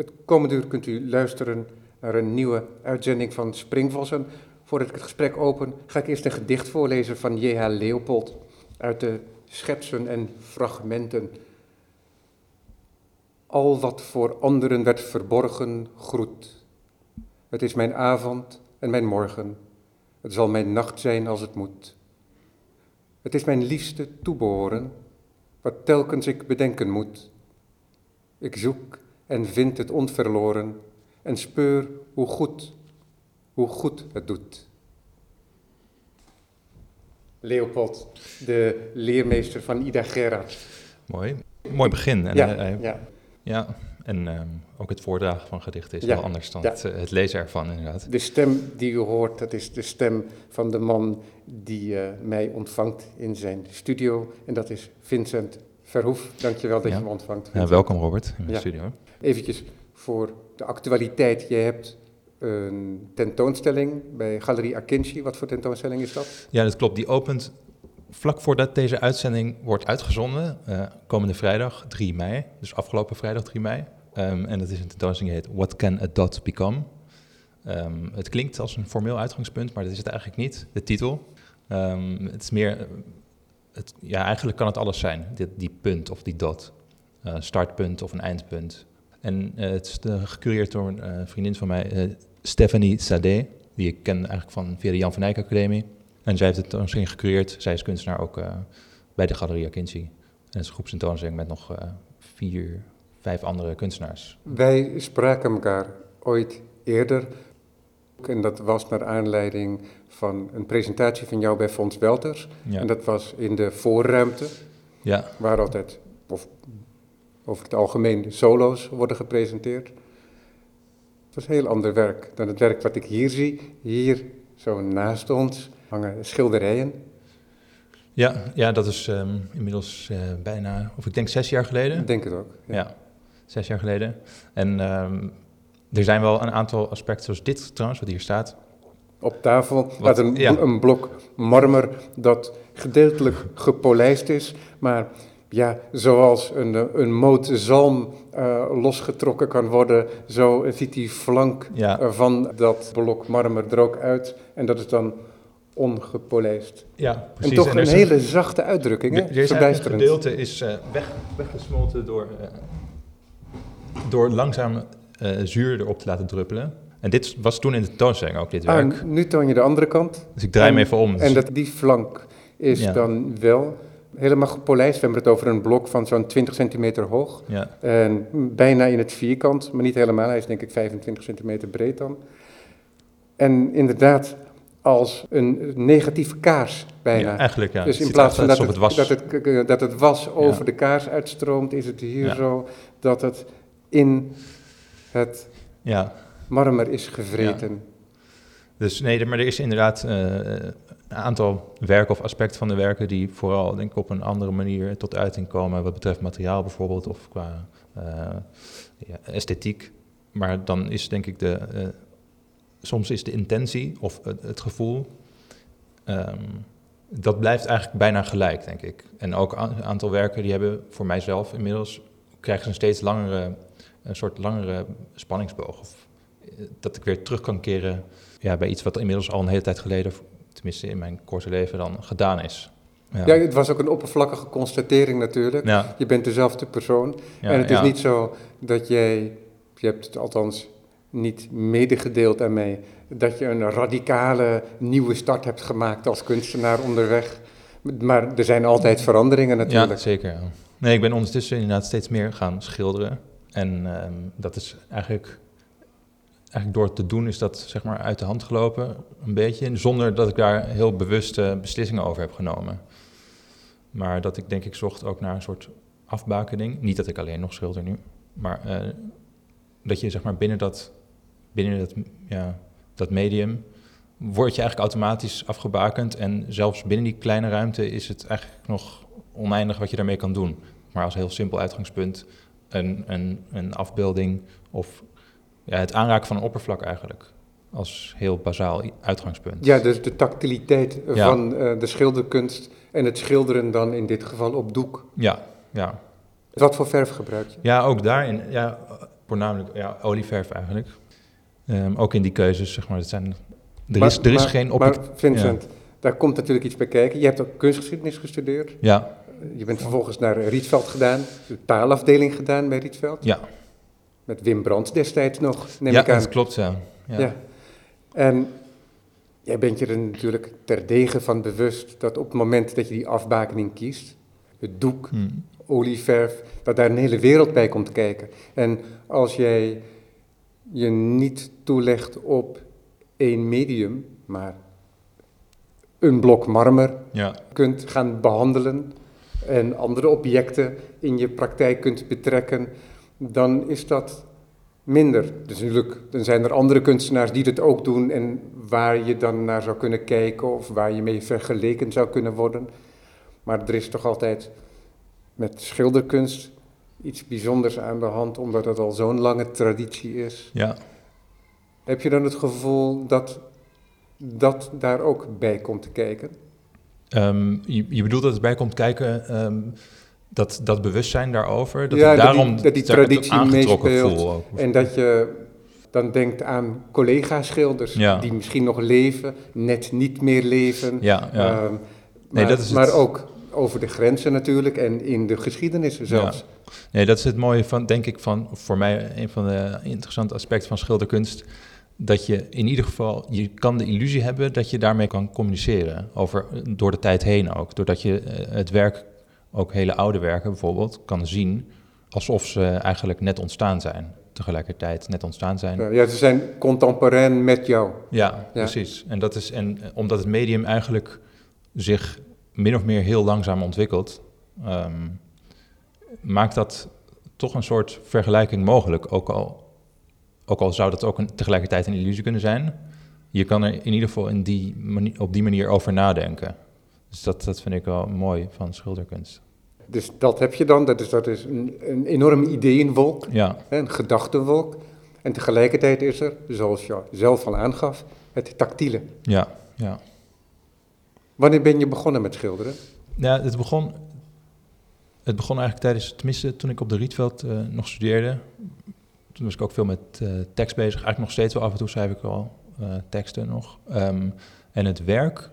Het komende uur kunt u luisteren naar een nieuwe uitzending van Springvossen. Voordat ik het gesprek open, ga ik eerst een gedicht voorlezen van J.H. Leopold uit de Schetsen en Fragmenten. Al wat voor anderen werd verborgen, groet. Het is mijn avond en mijn morgen. Het zal mijn nacht zijn als het moet. Het is mijn liefste toebehoren, wat telkens ik bedenken moet. Ik zoek en vind het onverloren en speur hoe goed, hoe goed het doet. Leopold, de leermeester van Ida Gerard. Mooi. Mooi begin. En, Ja, eh, ja. ja. en ehm, ook het voordragen van gedichten is Ja, wel anders dan ja. het, eh, het lezen ervan, inderdaad. De stem die u hoort, dat is de stem van de man die eh, mij ontvangt in zijn studio. En dat is Vincent Verhoef. Dankjewel dat je me ontvangt. Welkom, Robert, in mijn Ja. studio. Eventjes voor de actualiteit. Je hebt een tentoonstelling bij Galerie Akinci. Wat voor tentoonstelling is dat? Ja, dat klopt. Die opent vlak voordat deze uitzending wordt uitgezonden, eh, komende vrijdag 3 mei. Dus afgelopen vrijdag 3 mei. Ehm, en dat is een tentoonstelling die heet What Can a Dot Become? Ehm, het klinkt als een formeel uitgangspunt, maar dat is het eigenlijk niet, de titel. Ehm, het is meer, eh, het, ja, eigenlijk kan het alles zijn, die, punt of die dot. Eh, startpunt of een eindpunt. En eh, het is eh, gecureerd door een eh, vriendin van mij, Stephanie Sade, die ik ken eigenlijk van via de Jan van Eyck Academie. En zij heeft het tentoonstelling gecureerd. Zij is kunstenaar ook bij de Galerie Akinci. En het is een groepstentoonstelling met nog vier, vijf andere kunstenaars. Wij spraken elkaar ooit eerder. En dat was naar aanleiding van een presentatie van jou bij Fons Welters. Ja, En dat was in de voorruimte, ja, waar altijd, of over het algemeen, solo's worden gepresenteerd. Het was heel ander werk dan het werk wat ik hier zie. Hier, zo naast ons, hangen schilderijen. ja, ja, dat is ehm, inmiddels eh, bijna, of ik denk zes jaar geleden. Ik denk het ook. Ja, zes jaar geleden. En ehm, er zijn wel een aantal aspecten, zoals dit trouwens, wat hier staat. Op tafel staat een, ja. een blok marmer dat gedeeltelijk gepolijst is, maar ja, zoals een, een moot zalm eh, losgetrokken kan worden, zo ziet die flank Ja, eh, van dat blok marmer er ook uit en dat is dan ongepolijst. ja precies. en toch een hele zachte uitdrukking, hè? Verbijsterend. gedeelte is eh, weg, weggesmolten door, eh, door langzaam eh, zuur erop te laten druppelen. En dit was toen in de tentoonstelling ook, dit Ah, werk. nu toon je de andere kant. Dus ik draai hem en- even om. Dus- En dat, die flank is Ja. dan wel helemaal gepolijst. We hebben het over een blok van zo'n 20 centimeter hoog. ja, En bijna in het vierkant, maar niet helemaal. Hij is denk ik 25 centimeter breed dan. En inderdaad als een negatieve kaars bijna. ja, eigenlijk ja. dus in plaats van dat het, alsof dat, het, dat het was over de kaars uitstroomt, is het hier Ja. zo dat het in het Ja, marmer is gevreten. dus nee, maar er is inderdaad eh, aantal werken of aspecten van de werken die vooral denk ik op een andere manier tot uiting komen wat betreft materiaal bijvoorbeeld of qua eh, ja, esthetiek. Maar dan is denk ik de, eh, soms is de intentie of het, gevoel, ehm, dat blijft eigenlijk bijna gelijk denk ik. En ook een aantal werken die hebben voor mijzelf inmiddels, krijgen ze een steeds langere, een soort langere spanningsboog. Of, eh, dat ik weer terug kan keren ja, bij iets wat inmiddels al een hele tijd geleden, tenminste in mijn korte leven, dan gedaan is. Ja, Ja, het was ook een oppervlakkige constatering natuurlijk. ja, Je bent dezelfde persoon. ja, en het is niet zo dat jij, je hebt het althans niet medegedeeld aan mij, dat je een radicale nieuwe start hebt gemaakt als kunstenaar onderweg. Maar er zijn altijd veranderingen Ja, natuurlijk. zeker. ja. Nee, ik ben ondertussen inderdaad steeds meer gaan schilderen. En ehm, dat is eigenlijk, eigenlijk door te doen is dat zeg maar uit de hand gelopen, een beetje. Zonder dat ik daar heel bewuste beslissingen over heb genomen. Maar dat ik denk ik zocht ook naar een soort afbakening. Niet dat ik alleen nog schilder nu, maar eh, dat je zeg maar binnen dat, binnen dat, ja, dat medium word je eigenlijk automatisch afgebakend. En zelfs binnen die kleine ruimte is het eigenlijk nog oneindig wat je daarmee kan doen. Maar als heel simpel uitgangspunt een, een, een afbeelding of ja, het aanraken van een oppervlak eigenlijk. Als heel bazaal uitgangspunt. Ja, dus de tactiliteit Ja. van eh, de schilderkunst en het schilderen dan in dit geval op doek. Ja, ja. Wat voor verf gebruik je? ja ook daarin. Ja, voornamelijk ja, olieverf eigenlijk. Ehm, ook in die keuzes, zeg maar. Dat zijn, er Maar- is, er is maar- geen Maar. Vincent, daar komt natuurlijk iets bij kijken. Je hebt ook kunstgeschiedenis gestudeerd. Ja, Je bent vervolgens naar Rietveld gedaan, de taalafdeling gedaan bij Rietveld. ja, Met Wim Brandt destijds nog, neem ja ik aan. dat klopt, ja. ja. Ja. En jij bent je er natuurlijk terdege van bewust dat op het moment dat je die afbakening kiest, het doek, Hm. olieverf, dat daar een hele wereld bij komt kijken. En als jij je niet toelegt op één medium, maar een blok marmer ja. kunt gaan behandelen en andere objecten in je praktijk kunt betrekken, dan is dat minder. Dus natuurlijk, dan zijn er andere kunstenaars die dat ook doen en waar je dan naar zou kunnen kijken of waar je mee vergeleken zou kunnen worden. Maar er is toch altijd met schilderkunst iets bijzonders aan de hand, omdat het al zo'n lange traditie is. ja. Heb je dan het gevoel dat dat daar ook bij komt te kijken? Ehm, je, je bedoelt dat het bij komt kijken, ehm, dat, dat bewustzijn daarover, dat Ja, ik dat die- daarom dat die traditie aangetrokken voel ook. En dat je dan denkt aan collega-schilders Ja. die misschien nog leven, net niet meer leven. Ja, ja. Ehm, Nee, maar, dat is maar het. ook over de grenzen natuurlijk en in de geschiedenis zelfs. Nee, dat is het mooie van, denk ik, van voor mij een van de interessante aspecten van schilderkunst. Dat je in ieder geval, je kan de illusie hebben dat je daarmee kan communiceren. Over, door de tijd heen ook. Doordat je eh, het werk, ook hele oude werken bijvoorbeeld, kan zien alsof ze eigenlijk net ontstaan zijn. Tegelijkertijd net ontstaan zijn. Ja, ze zijn contemporain met jou. Ja, precies. En, dat is, en omdat het medium eigenlijk zich min of meer heel langzaam ontwikkelt, ehm, maakt dat toch een soort vergelijking mogelijk. Ook al, ook al zou dat ook een, tegelijkertijd een illusie kunnen zijn. Je kan er in ieder geval in die mani- op die manier over nadenken. Dus dat, dat vind ik wel mooi van schilderkunst. Dus dat heb je dan, dat is, dat is een, een enorme ideeënwolk, Ja, een gedachtenwolk. En tegelijkertijd is er, zoals je zelf al aangaf, het tactiele. ja, ja. Wanneer ben je begonnen met schilderen? Ja, het begon, het begon eigenlijk tijdens, tenminste toen ik op de Rietveld eh, nog studeerde. Toen was ik ook veel met eh, tekst bezig. Eigenlijk nog steeds wel af en toe schrijf ik wel eh, teksten nog. Ehm, en het werk,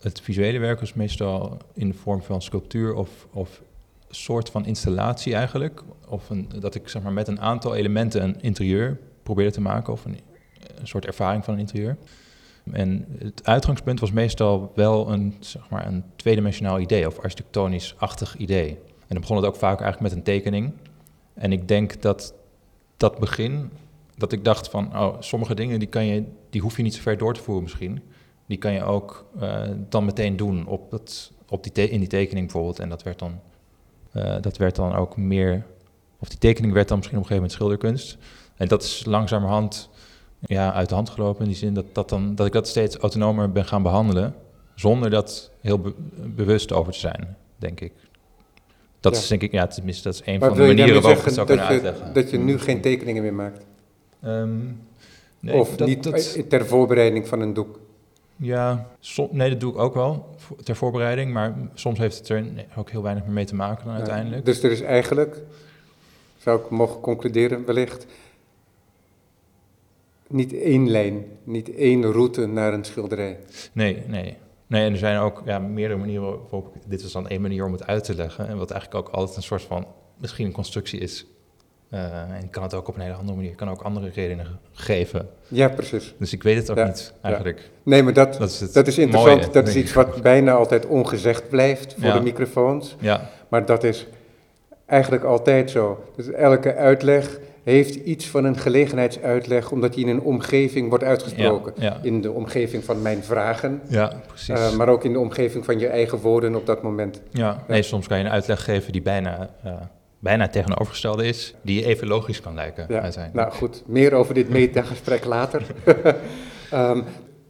het visuele werk was meestal in de vorm van sculptuur of, of soort van installatie eigenlijk. Of een, dat ik zeg maar, met een aantal elementen een interieur probeerde te maken of een, een soort ervaring van een interieur. En het uitgangspunt was meestal wel een, zeg maar, een tweedimensionaal idee of architectonisch-achtig idee. En dan begon het ook vaak eigenlijk met een tekening. En ik denk dat dat begin, dat ik dacht van, oh, sommige dingen die, kan je, die hoef je niet zo ver door te voeren misschien. Die kan je ook eh, dan meteen doen op dat, op die in die tekening bijvoorbeeld. En dat werd, dan, eh, dat werd dan ook meer, of die tekening werd dan misschien op een gegeven moment schilderkunst. En dat is langzamerhand ja, uit de hand gelopen in die zin dat, dat, dan, dat ik dat steeds autonomer ben gaan behandelen, zonder dat heel be- bewust over te zijn, denk ik. Dat Ja. is denk ik, ja, tenminste, dat is een Maar van de manieren waarop ik het zou kunnen dat je, uitleggen. dat je nu geen tekeningen meer maakt? Ehm, nee, of dat- niet dat- ter voorbereiding van een doek? Ja, som- nee, dat doe ik ook wel ter voorbereiding, maar soms heeft het er ook heel weinig meer mee te maken dan uiteindelijk. Dus er is eigenlijk, zou ik mogen concluderen wellicht, niet één lijn, niet één route naar een schilderij. Nee, nee. Nee, en er zijn ook ja, meerdere manieren waarop... Dit is dan één manier om het uit te leggen. En wat eigenlijk ook altijd een soort van... Misschien een constructie is. Eh, en ik kan het ook op een hele andere manier. Ik kan ook andere redenen geven. Ja, precies. Dus ik weet het ook Ja, niet, eigenlijk. Nee, maar dat, Dat is dat is interessant. mooie, dat is iets ik. wat bijna altijd ongezegd blijft voor Ja. de microfoons. Ja, Maar dat is eigenlijk altijd zo. Dus elke uitleg heeft iets van een gelegenheidsuitleg, omdat die in een omgeving wordt uitgesproken. Ja, ja. In de omgeving van mijn vragen, ja precies. eh, maar ook in de omgeving van je eigen woorden op dat moment. ja, nee, soms kan je een uitleg geven die bijna, eh, bijna tegenovergestelde is. Die even logisch kan lijken, Ja, nou goed, meer over dit metagesprek later. Ehm,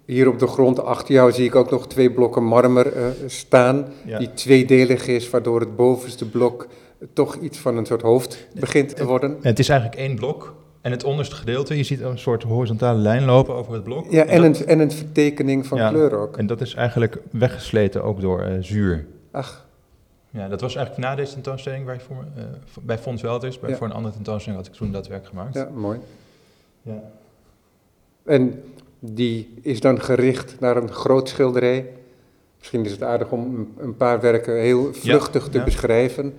hier op de grond achter jou zie ik ook nog twee blokken marmer eh, staan, Ja. die tweedelig is, waardoor het bovenste blok toch iets van een soort hoofd begint te worden. Het is eigenlijk één blok. En het onderste gedeelte, je ziet een soort horizontale lijn lopen over het blok. Ja, en dat- een, en een vertekening van Ja. kleur ook. En dat is eigenlijk weggesleten ook door eh, zuur. Ach, Ja, dat was eigenlijk na deze tentoonstelling waar je voor v- bij Fons Welders. Bij, Ja. Voor een andere tentoonstelling had ik toen dat werk gemaakt. Ja, mooi. Ja. En die is dan gericht naar een groot schilderij. Misschien is het aardig om een- paar werken heel vluchtig te ja. beschrijven.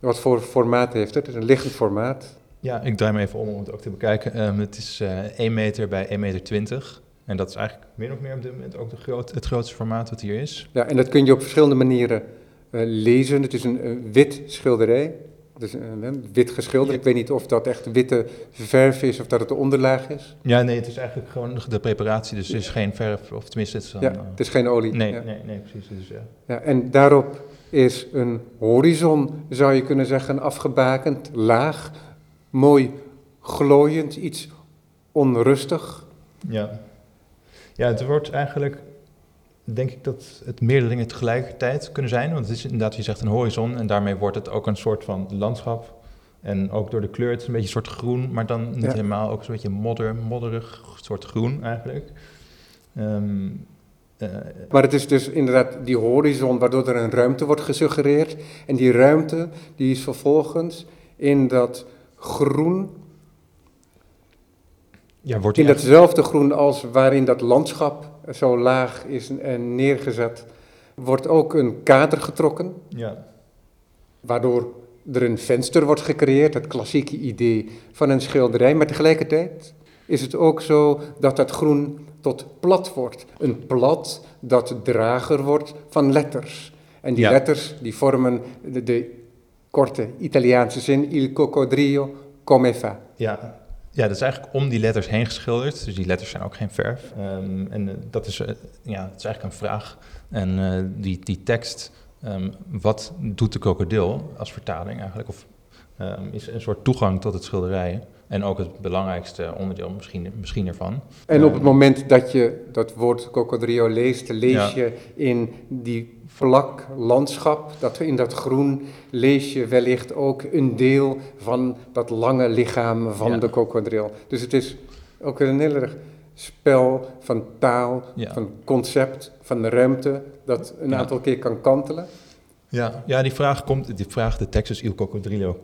Wat voor formaat heeft het? Het is een liggend formaat. Ja, ik draai me even om om het ook te bekijken. Ehm, het is eh 1 meter bij 1 meter 20. En dat is eigenlijk min of meer op dit moment ook de groot, het grootste formaat wat hier is. Ja, en dat kun je op verschillende manieren lezen. Het is een, eh, wit schilderij. Dus wit geschilderd. Ik weet niet of dat echt witte verf is of dat het de onderlaag is. Ja, nee, het is eigenlijk gewoon de preparatie. Dus er is geen verf, of tenminste het is dan... Ja, eh, het is geen olie. nee, Ja. nee, nee, precies. Dus, ja. Ja, en daarop is een horizon, zou je kunnen zeggen, afgebakend, laag, mooi glooiend, iets onrustig. Ja. ja, het wordt eigenlijk, denk ik dat het meerdere dingen tegelijkertijd kunnen zijn. Want het is inderdaad, je zegt een horizon en daarmee wordt het ook een soort van landschap. En ook door de kleur, het is een beetje een soort groen, maar dan niet Ja. helemaal, ook een beetje modder, modderig soort groen eigenlijk. Ehm, eh, Maar het is dus inderdaad die horizon waardoor er een ruimte wordt gesuggereerd. En die ruimte die is vervolgens in dat groen, ja, wordt in datzelfde groen als waarin dat landschap zo laag is en neergezet, wordt ook een kader getrokken. ja, waardoor er een venster wordt gecreëerd, het klassieke idee van een schilderij. Maar tegelijkertijd is het ook zo dat dat groen tot plat wordt. Een plat dat drager wordt van letters. En die Ja. letters die vormen de, de korte Italiaanse zin il coccodrillo come fa. Ja. Ja, dat is eigenlijk om die letters heen geschilderd. Dus die letters zijn ook geen verf. Ehm, en eh, dat is, eh, ja, het is eigenlijk een vraag. En eh, die, die tekst, ehm, wat doet de krokodil als vertaling eigenlijk? Of ehm, is een soort toegang tot het schilderij. En ook het belangrijkste onderdeel misschien, misschien ervan. En op Ja. het moment dat je dat woord coccodrillo leest, lees Ja. je in die vlak landschap, dat in dat groen, lees je wellicht ook een deel van dat lange lichaam van Ja. de krokodil. Dus het is ook een heel erg spel van taal, Ja. van concept, van de ruimte, dat een aantal keer kan kantelen. Ja, ja die vraag komt, die vraag, de Texas Il Coccodrillo,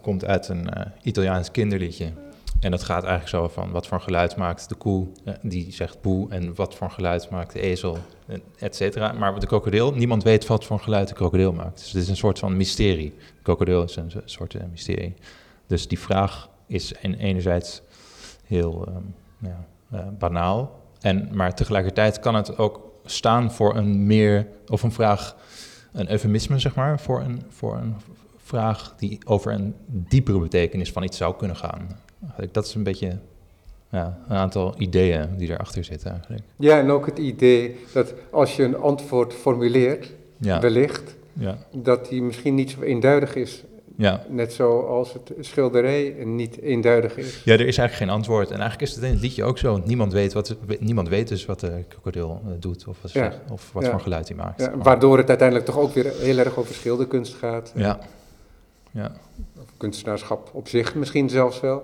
komt uit een eh, Italiaans kinderliedje. En dat gaat eigenlijk zo van wat voor geluid maakt de koe, eh, die zegt boe, en wat voor geluid maakt de ezel, eh, et cetera. Maar de krokodil, niemand weet wat voor geluid de krokodil maakt. Dus het is een soort van mysterie. De krokodil is een so- soort mysterie. Dus die vraag is en enerzijds heel ehm, ja, banaal, en, maar tegelijkertijd kan het ook staan voor een meer, of een vraag een eufemisme, zeg maar, voor een, voor een vraag die over een diepere betekenis van iets zou kunnen gaan. Eigenlijk, Dat is een beetje ja, een aantal ideeën die erachter zitten eigenlijk. Ja, en ook het idee dat als je een antwoord formuleert, Ja, wellicht, ja, dat die misschien niet zo eenduidig is. Ja. Net zoals het schilderij niet eenduidig is. ja, er is eigenlijk geen antwoord. En eigenlijk is het in het liedje ook zo. want Niemand weet, wat, niemand weet dus wat de krokodil eh, doet of, wat, Ja. zegt, of wat Ja. voor geluid hij maakt. Ja, waardoor het uiteindelijk toch ook weer heel erg over schilderkunst gaat. ja. ja, Of kunstenaarschap op zich misschien zelfs wel.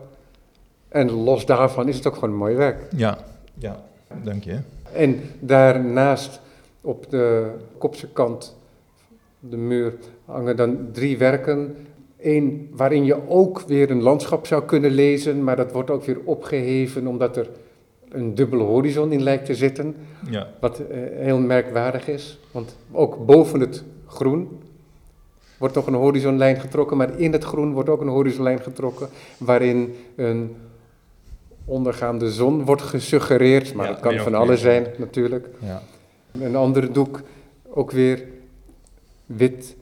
En los daarvan is het ook gewoon een mooi werk. ja, ja, dank je. En daarnaast op de kopse kant, de muur, hangen dan drie werken. Eén waarin je ook weer een landschap zou kunnen lezen, maar dat wordt ook weer opgeheven omdat er een dubbele horizon in lijkt te zitten. Ja, Wat eh, heel merkwaardig is, want ook boven het groen wordt nog een horizonlijn getrokken, maar in het groen wordt ook een horizonlijn getrokken, waarin een ondergaande zon wordt gesuggereerd, maar Ja, dat kan van alles zijn natuurlijk. ja, Een andere doek, ook weer wit,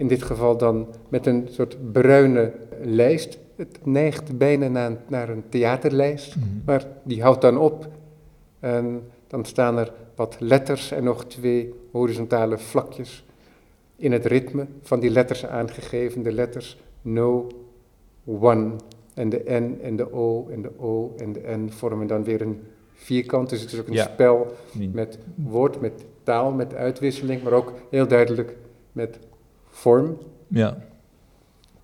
in dit geval dan met een soort bruine lijst. Het neigt bijna naar, naar een theaterlijst. Mhm. Maar die houdt dan op en dan staan er wat letters en nog twee horizontale vlakjes in het ritme van die letters aangegeven. De letters no, one en de N en de O en de O en de N vormen dan weer een vierkant. Dus het is ook een Ja. spel met woord, met taal, met uitwisseling, maar ook heel duidelijk met vorm. ja.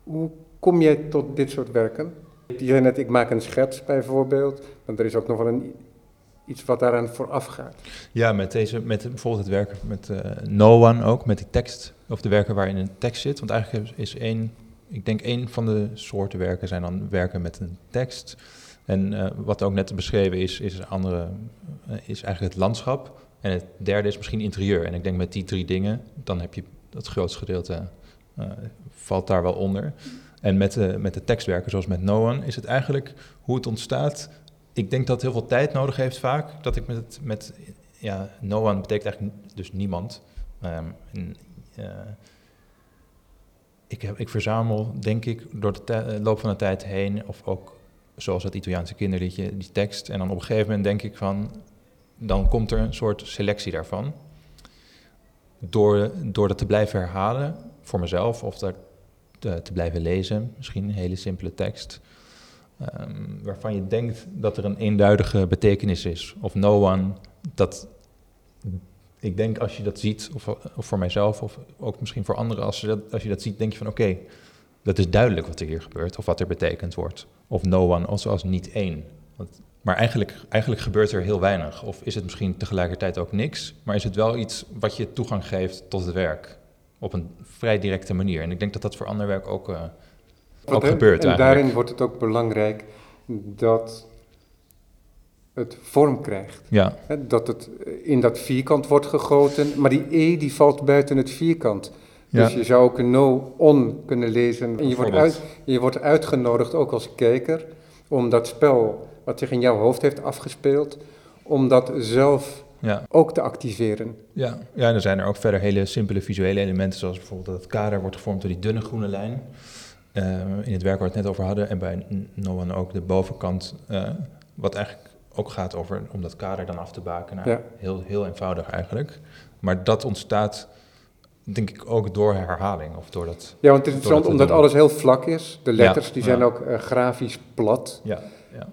Hoe kom jij tot dit soort werken? Je zei net, ik maak een schets bijvoorbeeld, maar er is ook nog wel een, iets wat daaraan vooraf gaat. Ja, met, deze, met bijvoorbeeld het werk met eh, No One ook, met die tekst. of de werken waarin een tekst zit. Want eigenlijk is één, ik denk één van de soorten werken zijn dan werken met een tekst. En uh, wat ook net beschreven is, is, andere, uh, is eigenlijk het landschap. En het derde is misschien interieur. En ik denk met die drie dingen, dan heb je het grootste gedeelte, uh, valt daar wel onder. En met de, met de tekstwerken, zoals met Noan, is het eigenlijk hoe het ontstaat. Ik denk dat het heel veel tijd nodig heeft vaak. Dat ik met het, met, ja, Noan betekent eigenlijk dus niemand. Um, en, ik, heb, ik verzamel, denk ik, door de loop van de tijd heen, of ook zoals dat Italiaanse kinderliedje, die tekst. En dan op een gegeven moment denk ik van, dan komt er een soort selectie daarvan. Door, door dat te blijven herhalen voor mezelf of dat te, te blijven lezen, misschien een hele simpele tekst. Um, waarvan je denkt dat er een eenduidige betekenis is. Of no one, dat ik denk als je dat ziet, of, of voor mijzelf, of ook misschien voor anderen, als je dat, als je dat ziet, denk je van oké, dat is duidelijk wat er hier gebeurt, of wat er betekend wordt. Of no one, of zoals niet één. Want, maar eigenlijk, eigenlijk gebeurt er heel weinig. Of is het misschien tegelijkertijd ook niks, maar is het wel iets wat je toegang geeft tot het werk. Op een vrij directe manier. En ik denk dat dat voor ander werk ook, uh, ook en, gebeurt. En eigenlijk. daarin wordt het ook belangrijk dat het vorm krijgt. Ja. Dat het in dat vierkant wordt gegoten, maar die E die valt buiten het vierkant. Ja. Dus je zou ook een no-on kunnen lezen. En je wordt, uit, je wordt uitgenodigd, ook als kijker, om dat spel wat zich in jouw hoofd heeft afgespeeld, om dat zelf Ja. ook te activeren. Ja. ja, en er zijn er ook verder hele simpele visuele elementen, zoals bijvoorbeeld dat het kader wordt gevormd door die dunne groene lijn. Uh, in het werk waar we het net over hadden, en bij No One ook de bovenkant, uh, wat eigenlijk ook gaat over om dat kader dan af te bakenen. Ja. Heel, heel eenvoudig eigenlijk. Maar dat ontstaat, denk ik, ook door herhaling. Of door dat, Ja, want het is interessant te omdat alles heel vlak is. De letters Ja, die zijn ja. ook eh, grafisch plat. Ja.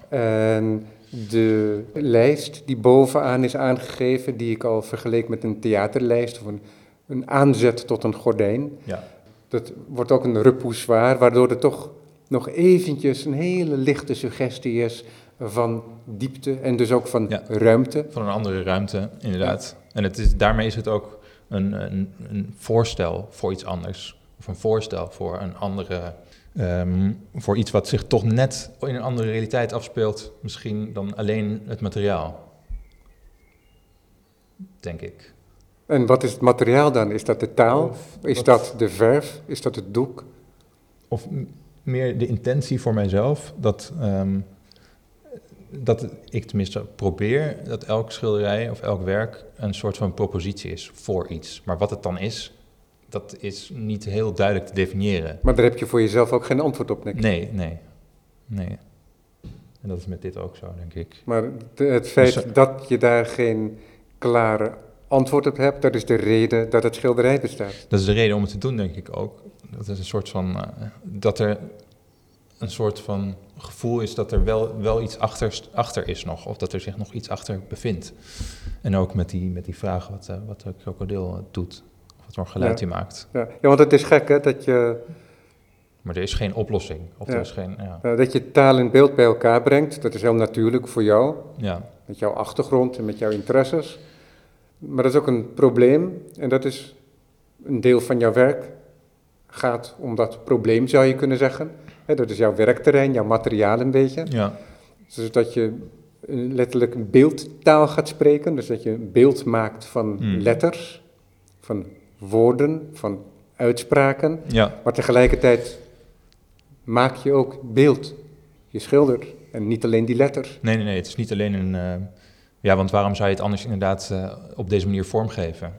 En de lijst die bovenaan is aangegeven, die ik al vergeleek met een theaterlijst of een, een aanzet tot een gordijn. ja. Dat wordt ook een repoussoir, waardoor er toch nog eventjes een hele lichte suggestie is van diepte en dus ook van Ja. ruimte. Van een andere ruimte, inderdaad. En het is, daarmee is het ook een, een, een voorstel voor iets anders. Of een voorstel voor een andere. Ehm, voor iets wat zich toch net in een andere realiteit afspeelt. Misschien dan alleen het materiaal. Denk ik. En wat is het materiaal dan? Is dat de taal? Of Is wat- dat de verf? Is dat het doek? Of meer de intentie voor mijzelf. Dat, ehm, dat ik tenminste probeer dat elk schilderij of elk werk een soort van propositie is voor iets. Maar wat het dan is, dat is niet heel duidelijk te definiëren. Maar daar heb je voor jezelf ook geen antwoord op. Nee, nee, nee. En dat is met dit ook zo, denk ik. Maar het feit Dus, eh, dat je daar geen klare antwoord op hebt, dat is de reden dat het schilderij bestaat. Dat is de reden om het te doen, denk ik ook. Dat is een soort van. eh, dat er een soort van gevoel is dat er wel, wel iets achter, achter is nog. Of dat er zich nog iets achter bevindt. En ook met die, met die vraag wat, eh, wat de krokodil doet. Wat voor geluid Ja. hij maakt. Ja, ja want het is gek hè, dat je, Maar er is geen oplossing. Of Ja. er is geen. Ja. dat je taal en beeld bij elkaar brengt. Dat is heel natuurlijk voor jou, ja. met jouw achtergrond en met jouw interesses. Maar dat is ook een probleem en dat is een deel van jouw werk. Gaat om dat probleem, zou je kunnen zeggen. Dat is jouw werkterrein, jouw materiaal een beetje. ja. Dus dat je letterlijk beeldtaal gaat spreken. Dus dat je een beeld maakt van Hmm. letters, van woorden, van uitspraken. ja. Maar tegelijkertijd maak je ook beeld. Je schildert. En niet alleen die letters. Nee, nee, nee. Het is niet alleen een. eh, ja, want waarom zou je het anders inderdaad eh, op deze manier vormgeven?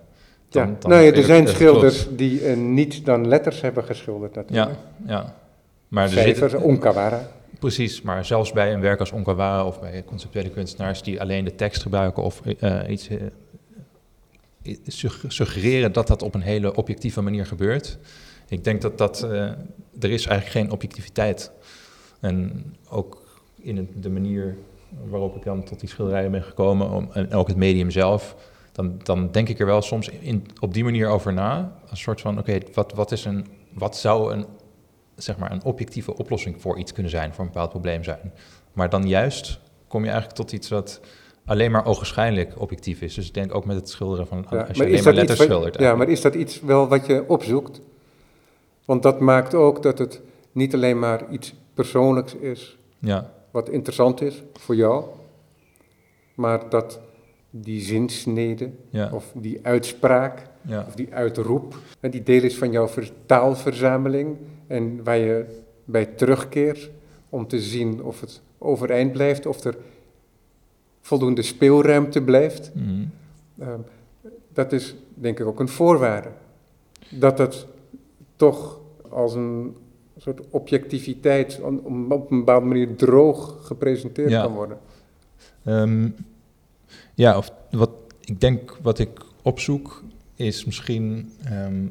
Dan- ja. dan nou ja, er zijn schilders die eh, niet dan letters hebben geschilderd natuurlijk. Ja, ja. Maar er zit, onkawara. Precies, maar zelfs bij een werk als Onkawara of bij conceptuele kunstenaars die alleen de tekst gebruiken of iets suggereren dat dat op een hele objectieve manier gebeurt. Ik denk dat dat, eh, er is eigenlijk geen objectiviteit. En ook in de manier waarop ik dan tot die schilderijen ben gekomen om, en ook het medium zelf, dan, dan denk ik er wel soms in, op die manier over na. Een soort van, oké, wat, wat, is een, wat zou een zeg maar, een objectieve oplossing voor iets kunnen zijn, voor een bepaald probleem zijn. Maar dan juist kom je eigenlijk tot iets wat alleen maar ogenschijnlijk objectief is. Dus ik denk ook met het schilderen van, Ja, als je alleen maar letters schildert. Ja, maar is dat iets wel wat je opzoekt? Want dat maakt ook dat het niet alleen maar iets persoonlijks is, ja, wat interessant is voor jou, maar dat die zinsnede ja, of die uitspraak ja, of die uitroep, die deel is van jouw ver- taalverzameling en waar je bij terugkeert om te zien of het overeind blijft, of er voldoende speelruimte blijft. Mhm. Ehm, dat is denk ik ook een voorwaarde. Dat het toch als een soort objectiviteit om, op een bepaalde manier droog gepresenteerd Ja. kan worden. Ehm, ja, of wat ik denk wat ik opzoek is misschien, ehm,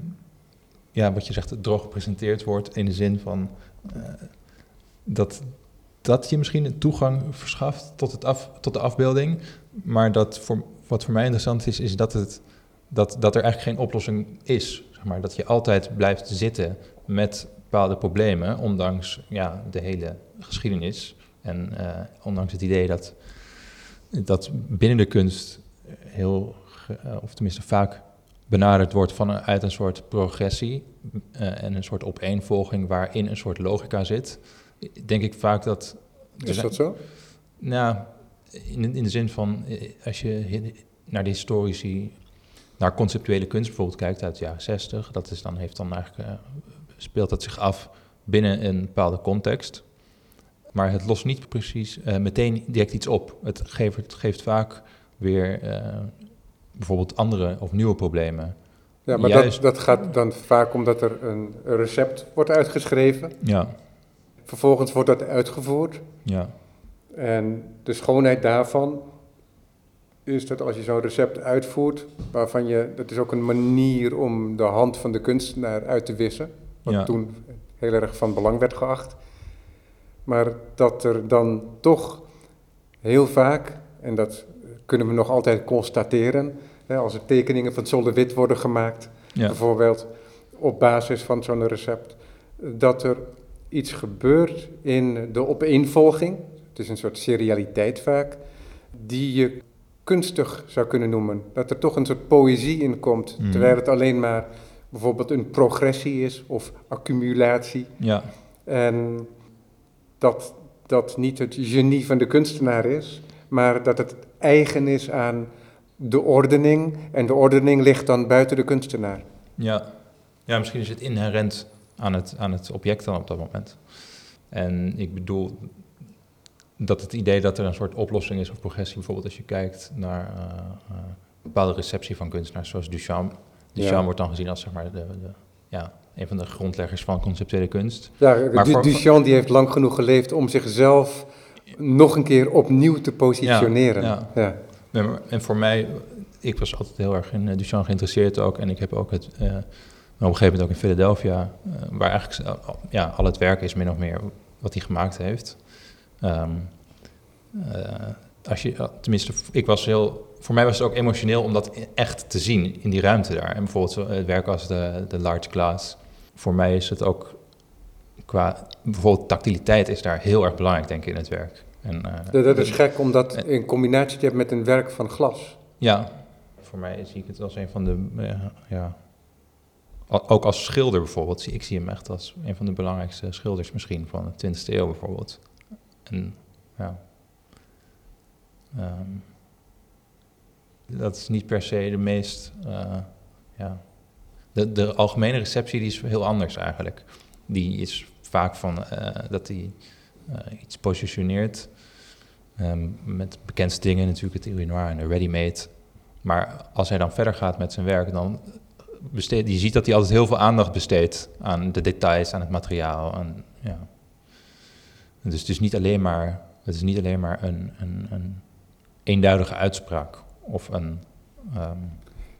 ja, wat je zegt, droog gepresenteerd wordt in de zin van eh, dat, dat je misschien een toegang verschaft tot, het tot de afbeelding, maar dat wat voor mij interessant is, is dat, het, dat, dat er eigenlijk geen oplossing is. Zeg maar, dat je altijd blijft zitten met bepaalde problemen, ondanks ja, de hele geschiedenis. En eh, ondanks het idee dat dat binnen de kunst heel, eh, of tenminste vaak benaderd wordt vanuit een soort progressie eh, en een soort opeenvolging waarin een soort logica zit, denk ik vaak dat... Is dat zo? Nou, in, in de zin van, eh, als je naar de historici, naar conceptuele kunst bijvoorbeeld kijkt uit de jaren 60, dat is dan, heeft dan eigenlijk, eh, speelt dat zich af binnen een bepaalde context. Maar het lost niet precies eh, meteen direct iets op. Het geeft, het geeft vaak weer bijvoorbeeld andere of nieuwe problemen. Ja, maar Juist. dat, dat gaat dan vaak omdat er een recept wordt uitgeschreven. Ja, Vervolgens wordt dat uitgevoerd. ja, En de schoonheid daarvan is dat als je zo'n recept uitvoert, waarvan je, dat is ook een manier om de hand van de kunstenaar uit te wissen, wat Ja. toen heel erg van belang werd geacht. Maar dat er dan toch heel vaak, en dat kunnen we nog altijd constateren, hè, als er tekeningen van Zolde Wit worden gemaakt, ja, bijvoorbeeld op basis van zo'n recept, dat er iets gebeurt in de opeenvolging, het is een soort serialiteit vaak, die je kunstig zou kunnen noemen. Dat er toch een soort poëzie in komt, Mhm. terwijl het alleen maar bijvoorbeeld een progressie is of accumulatie. ja, En dat dat niet het genie van de kunstenaar is, maar dat het eigen is aan de ordening. En de ordening ligt dan buiten de kunstenaar. ja. Ja, misschien is het inherent aan het, aan het object dan op dat moment. En ik bedoel dat het idee dat er een soort oplossing is of progressie, bijvoorbeeld als je kijkt naar eh, eh, bepaalde receptie van kunstenaars, zoals Duchamp. Duchamp Ja. wordt dan gezien als zeg maar, de, de, ja, een van de grondleggers van conceptuele kunst. Ja, Maar voor- Duchamp die heeft lang genoeg geleefd om zichzelf nog een keer opnieuw te positioneren. Ja, ja. En voor mij, ik was altijd heel erg in eh, Duchamp geïnteresseerd ook. En ik heb ook het, op een gegeven moment ook in Philadelphia, eh, waar eigenlijk eh, al- ja, al het werk is min of meer wat hij gemaakt heeft. Ehm, eh, als je, tenminste, ik was heel, voor mij was het ook emotioneel om dat echt te zien in die ruimte daar. En bijvoorbeeld zo, het werk als de, de large glass. Voor mij is het ook qua, bijvoorbeeld tactiliteit is daar heel erg belangrijk denk ik in het werk. En, Dat, dat is gek om dat in combinatie te hebben met een werk van glas. Ja, voor mij zie ik het als een van de, ja, ook als schilder bijvoorbeeld. Ik zie hem echt als een van de belangrijkste schilders misschien van de 20e eeuw bijvoorbeeld. En ja, Ehm, dat is niet per se de meest, eh, ja, de, de algemene receptie die is heel anders eigenlijk. Die is vaak van eh, dat hij eh, iets positioneert Ehm, met bekendste dingen natuurlijk het urinoir en de ready-made. Maar als hij dan verder gaat met zijn werk, dan besteedt je ziet dat hij altijd heel veel aandacht besteedt aan de details, aan het materiaal. En, ja. Dus het is niet alleen maar, het is niet alleen maar een, een, een eenduidige uitspraak of een. ehm,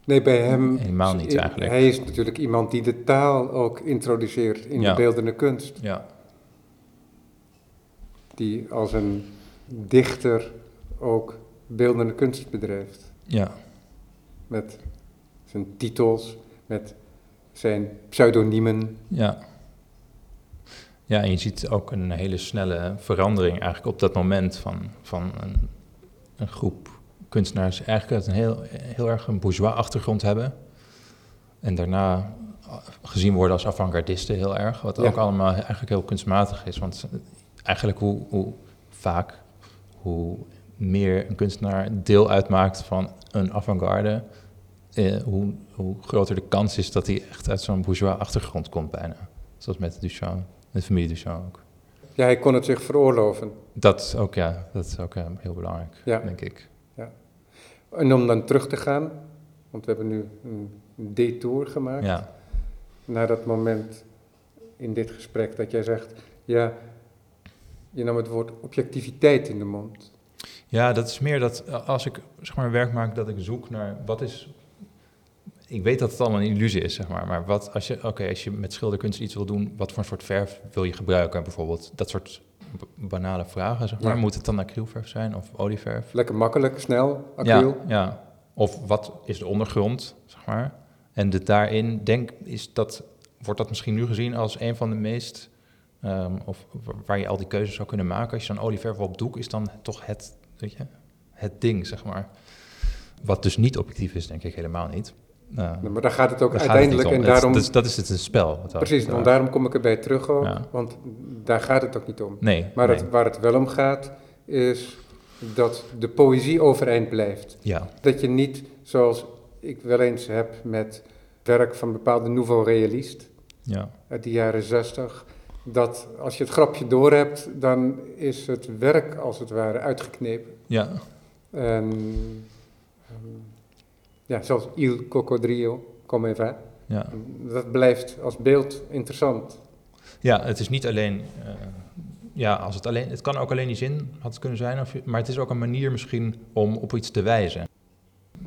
Nee, bij hem... Helemaal niet eigenlijk. Hij is natuurlijk iemand die de taal ook introduceert in Ja. de beeldende kunst. ja, Die als een dichter ook beeldende kunst bedrijft. ja, Met zijn titels, met zijn pseudoniemen. ja. Ja, en je ziet ook een hele snelle verandering eigenlijk op dat moment van, van een, een groep kunstenaars eigenlijk een heel, heel erg een bourgeois achtergrond hebben. En daarna gezien worden als avant-gardisten heel erg. Wat Ja. ook allemaal eigenlijk heel kunstmatig is. Want eigenlijk hoe, hoe vaak, hoe meer een kunstenaar deel uitmaakt van een avant-garde... Eh, hoe, hoe groter de kans is dat hij echt uit zo'n bourgeois achtergrond komt bijna. Zoals met Duchamp, met familie Duchamp ook. Ja, hij kon het zich veroorloven. Dat is ook, ja, dat is ook eh, heel belangrijk, Ja. denk ik. En om dan terug te gaan, want we hebben nu een detour gemaakt Ja, naar dat moment in dit gesprek dat jij zegt, ja, je nam het woord objectiviteit in de mond. ja, dat is meer dat eh, als ik zeg maar werk maak, dat ik zoek naar wat is. Ik weet dat het allemaal een illusie is, zeg maar. Maar wat als je, oké, als je met schilderkunst iets wil doen, wat voor een soort verf wil je gebruiken, bijvoorbeeld? Dat soort banale vragen, zeg maar. Ja. Moet het dan acrylverf zijn of olieverf? Lekker makkelijk, snel, acryl. Ja, ja. Of wat is de ondergrond, zeg maar. En de, daarin denk, is dat, wordt dat misschien nu gezien als een van de meest... ehm, of wa- waar je al die keuzes zou kunnen maken. Als je dan olieverf op doek, is dan toch het, weet je, het ding, zeg maar. Wat dus niet objectief is, denk ik helemaal niet. Maar daar gaat het ook daar gaat het uiteindelijk en daarom... dat, is, dat is het een spel. Precies, en daarom kom ik erbij terug ook, Ja. want daar gaat het ook niet om. Nee, Maar nee. het, waar het wel om gaat, is dat de poëzie overeind blijft. Ja, Dat je niet, zoals ik wel eens heb met werk van bepaalde nouveau realist ja, uit de jaren zestig, dat als je het grapje door hebt, dan is het werk als het ware uitgeknepen. ja, En ehm, ja, zoals Il Cocodrillo, come va, ja. dat blijft als beeld interessant. Ja, het is niet alleen. eh, ja, als het alleen. Het kan ook alleen die zin had het kunnen zijn, of, maar het is ook een manier misschien om op iets te wijzen.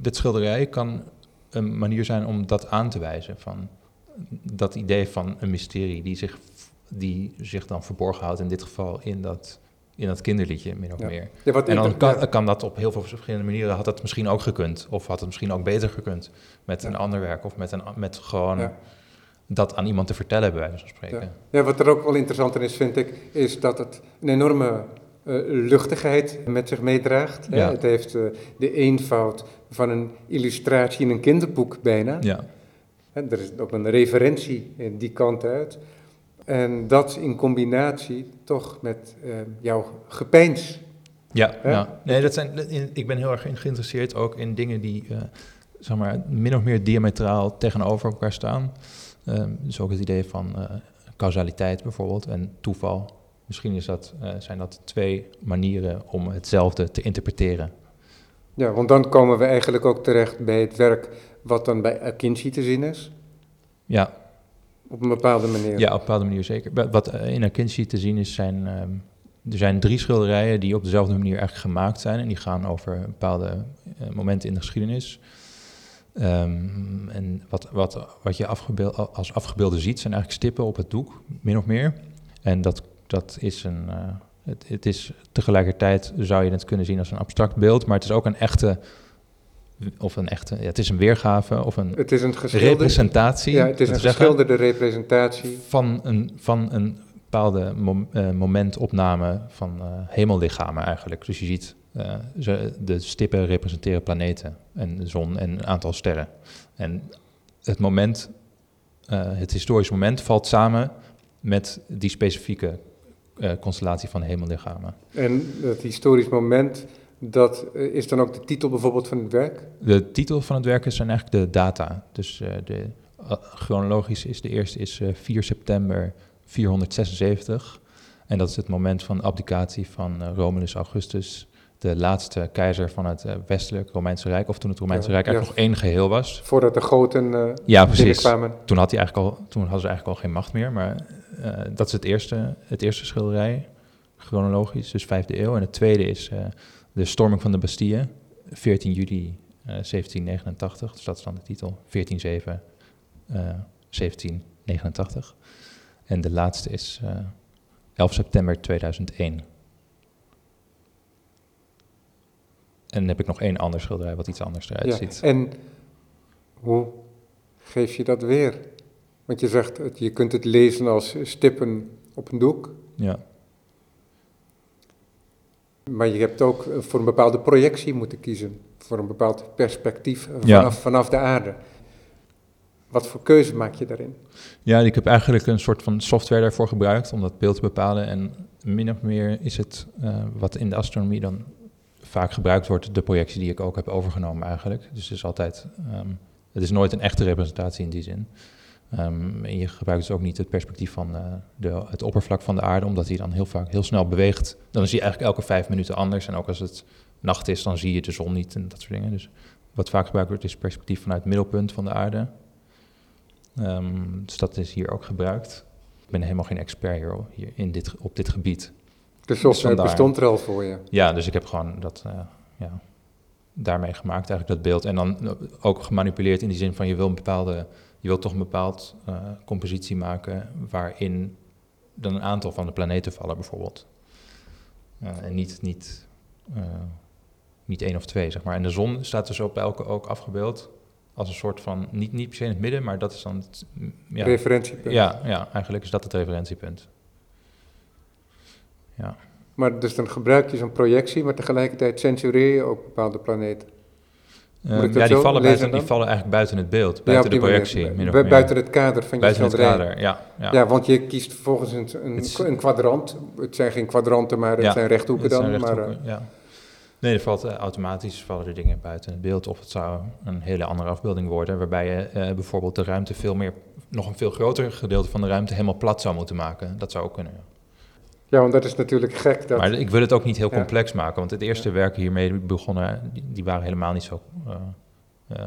Dit schilderij kan een manier zijn om dat aan te wijzen. Van dat idee van een mysterie die zich, die zich dan verborgen houdt, in dit geval in dat, in dat kinderliedje, min of Ja. meer. Ja, wat En dan kan, dat op heel veel verschillende manieren. Had dat misschien ook gekund. Of had het misschien ook beter gekund. Met een ander werk. Of met, een, met gewoon dat aan iemand te vertellen, bij wijze van spreken. Ja. Wat er ook wel interessant in is, vind ik, is dat het een enorme eh, luchtigheid met zich meedraagt. hè. Het heeft eh, de eenvoud van een illustratie in een kinderboek bijna. Ja, Er is ook een referentie in die kant uit. En dat in combinatie toch met eh, jouw gepeins. Ja, ja. Nee, dat zijn, in- ik ben heel erg geïnteresseerd ook in dingen die eh, zeg maar, min of meer diametraal tegenover elkaar staan. Ehm, dus ook het idee van eh, causaliteit bijvoorbeeld en toeval. Misschien is dat, eh, zijn dat twee manieren om hetzelfde te interpreteren. Ja, want dan komen we eigenlijk ook terecht bij het werk wat dan bij Akinci te zien is. Ja, Op een bepaalde manier. ja op een bepaalde manier zeker. Wa- Wat eh, in Akinci te zien is, zijn, ehm, er zijn drie schilderijen die op dezelfde manier eigenlijk gemaakt zijn. En die gaan over bepaalde eh, momenten in de geschiedenis. Ehm, en wat, wat, wat je afgebeeld, als afgebeelde ziet, zijn eigenlijk stippen op het doek, min of meer. En dat, dat is een. eh, het, het is tegelijkertijd zou je het kunnen zien als een abstract beeld, maar het is ook een echte. Of een echte. Ja, het is een weergave of een Het is een representatie. ja, het is een geschilderde representatie. van een, van een bepaalde mom- eh, momentopname van eh, hemellichamen eigenlijk. Dus je ziet, eh, ze, de stippen representeren planeten en de zon en een aantal sterren. En het moment, het historische moment valt samen met die specifieke constellatie van hemellichamen. En dat historisch moment, dat eh, is dan ook de titel bijvoorbeeld van het werk. De titel van het werk zijn eigenlijk de data. Dus eh, de, eh, chronologisch is de eerste is eh, 4 september 476. En dat is het moment van abdicatie van Romulus Augustus, de laatste keizer van het westelijk Romeinse Rijk, of toen het Romeinse Ja, Rijk eigenlijk ja. nog één geheel was. Voordat de goten Ja, precies. Toen, had hij eigenlijk al, toen hadden ze eigenlijk al geen macht meer, maar dat is het eerste, het eerste schilderij, chronologisch, dus vijfde eeuw. En het tweede is de storming van de Bastille, 14 juli eh, 1789, dus dat is dan de titel, 14-7, eh, 1789. En de laatste is eh 11 september 2001. En dan heb ik nog één ander schilderij wat iets anders eruit Ja. ziet. En hoe geef je dat weer? Want je zegt, je kunt het lezen als stippen op een doek. Ja. Maar je hebt ook eh, voor een bepaalde projectie moeten kiezen, voor een bepaald perspectief vanaf, Ja. vanaf de aarde. Wat voor keuze maak je daarin? Ja, ik heb eigenlijk een soort van software daarvoor gebruikt om dat beeld te bepalen. En min of meer is het eh, wat in de astronomie dan vaak gebruikt wordt, de projectie die ik ook heb overgenomen eigenlijk. Dus het is altijd, ehm, het is nooit een echte representatie in die zin. Ehm, en je gebruikt dus ook niet het perspectief van eh, de, het oppervlak van de aarde, omdat die dan heel vaak heel snel beweegt. Dan zie je eigenlijk elke vijf minuten anders. En ook als het nacht is, dan zie je de zon niet en dat soort dingen. Dus wat vaak gebruikt wordt, is het perspectief vanuit het middelpunt van de aarde. Ehm, dus dat is hier ook gebruikt. Ik ben helemaal geen expert hier, hier in dit, op dit gebied. De software Vandaar. bestond er al voor je. Ja, dus ik heb gewoon dat eh, ja, daarmee gemaakt, eigenlijk dat beeld. En dan ook gemanipuleerd in die zin van je wil een bepaalde, je wilt toch een bepaald eh, compositie maken waarin dan een aantal van de planeten vallen bijvoorbeeld. Eh, en niet, niet, eh, niet één of twee, zeg maar. En de zon staat dus op elke ook afgebeeld als een soort van, niet, niet per se in het midden, maar dat is dan, het, ja, Referentiepunt. ja, ja, eigenlijk is dat het referentiepunt. Ja. Maar dus dan gebruik je zo'n projectie, maar tegelijkertijd censureer je ook bepaalde planeten. Moet ik Ehm, dat ja, die vallen, buiten, die vallen eigenlijk buiten het beeld, buiten de manier. projectie. meer. buiten het kader van je Buiten schilderij. kader, ja. ja. Ja. want je kiest volgens een, een, Het is- een kwadrant. Het zijn geen kwadranten, maar het zijn rechthoeken dan. zijn maar, rechthoeken, ja. Nee, er valt eh, automatisch vallen er dingen buiten het beeld. Of het zou een hele andere afbeelding worden, waarbij je eh, bijvoorbeeld de ruimte veel meer, nog een veel groter gedeelte van de ruimte helemaal plat zou moeten maken. Dat zou ook kunnen. Ja. want dat is natuurlijk gek. Dat, Maar ik wil het ook niet heel Ja. complex maken, want het eerste werk hiermee begonnen, die, die waren helemaal niet zo. eh, eh,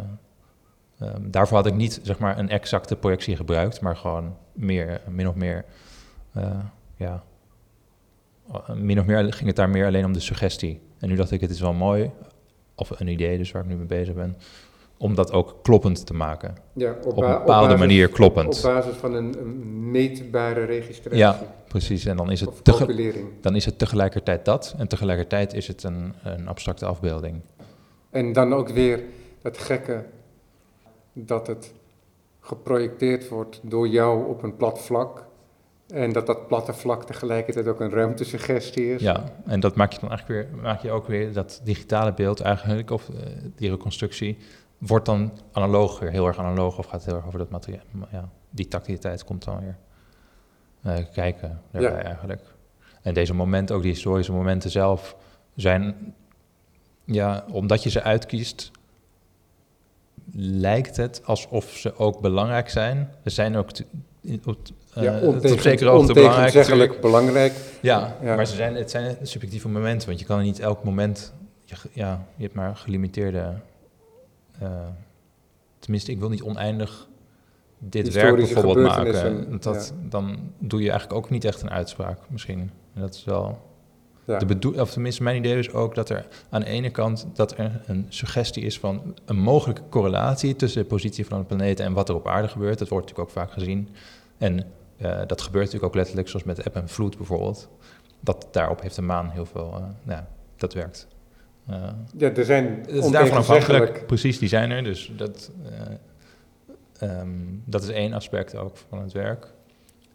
ehm, daarvoor had ik niet zeg maar een exacte projectie gebruikt, maar gewoon meer, min of meer, eh, ja, min of meer ging het daar meer alleen om de suggestie. En nu dacht ik, het is wel mooi, of een idee dus waar ik nu mee bezig ben, om dat ook kloppend te maken. ja, Op een bepaalde basis- manier Op kloppend. basis van een, een meetbare registratie. Ja, precies. En dan is het, dan is het tegelijkertijd dat, en tegelijkertijd is het een, een abstracte afbeelding. En dan ook weer het gekke dat het geprojecteerd wordt door jou op een plat vlak. En dat dat platte vlak tegelijkertijd ook een ruimtesuggestie is. Ja, en dat maak je dan eigenlijk weer, maak je ook weer dat digitale beeld eigenlijk, of eh, die reconstructie, wordt dan analoog weer, heel erg analoog, of gaat heel erg over dat materiaal. Ja, die tactiliteit komt dan weer eh, kijken daarbij Ja. eigenlijk. En deze momenten, ook die historische momenten zelf, zijn, ja, omdat je ze uitkiest, lijkt het alsof ze ook belangrijk zijn. Ze zijn ook op, eh, Ja, ontegen- zekere hoogte belangrijk. ontegenzeggelijk natuurlijk. belangrijk. Ja, Ja. maar ze zijn, het zijn subjectieve momenten, want je kan niet elk moment... Je, ja, je hebt maar gelimiteerde... eh, tenminste, ik wil niet oneindig dit werk bijvoorbeeld maken. Dat, Dan doe je eigenlijk ook niet echt een uitspraak misschien. En dat is wel... Ja. De bedoel, of tenminste, mijn idee is ook dat er aan de ene kant dat er een suggestie is van een mogelijke correlatie tussen de positie van de planeten en wat er op aarde gebeurt. Dat wordt natuurlijk ook vaak gezien. En eh, dat gebeurt natuurlijk ook letterlijk, zoals met eb en vloed bijvoorbeeld. Dat daarop heeft de maan heel veel, nou ja, dat werkt. Eh, Ja, er zijn daarvan afhankelijk. Precies, die zijn er. Dus dat, eh, ehm, dat is één aspect ook van het werk,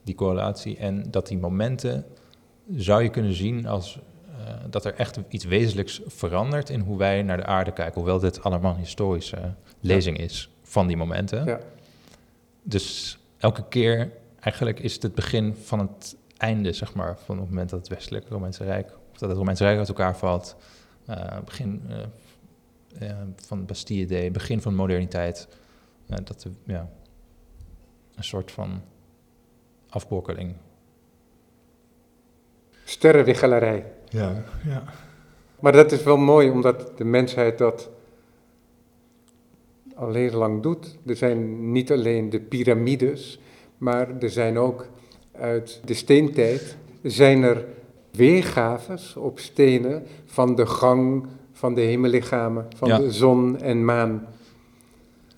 die correlatie. En dat die momenten zou je kunnen zien als eh, dat er echt iets wezenlijks verandert in hoe wij naar de aarde kijken. Hoewel dit allemaal een historische lezing is van die momenten. Ja. Dus elke keer eigenlijk is het het begin van het einde, zeg maar, van het moment dat het westelijke Romeinse Rijk, of dat het Romeinse Rijk uit elkaar valt. Eh, begin eh, eh, van de Bastille Day, begin van de moderniteit. Eh, dat de, ja, een soort van afbrokkeling. Sterrenwichelarij. Ja, ja. Maar dat is wel mooi, omdat de mensheid dat al heel lang doet. Er zijn niet alleen de piramides, maar er zijn ook uit de steentijd zijn er weergaves op stenen van de gang van de hemellichamen, van Ja. de zon en maan.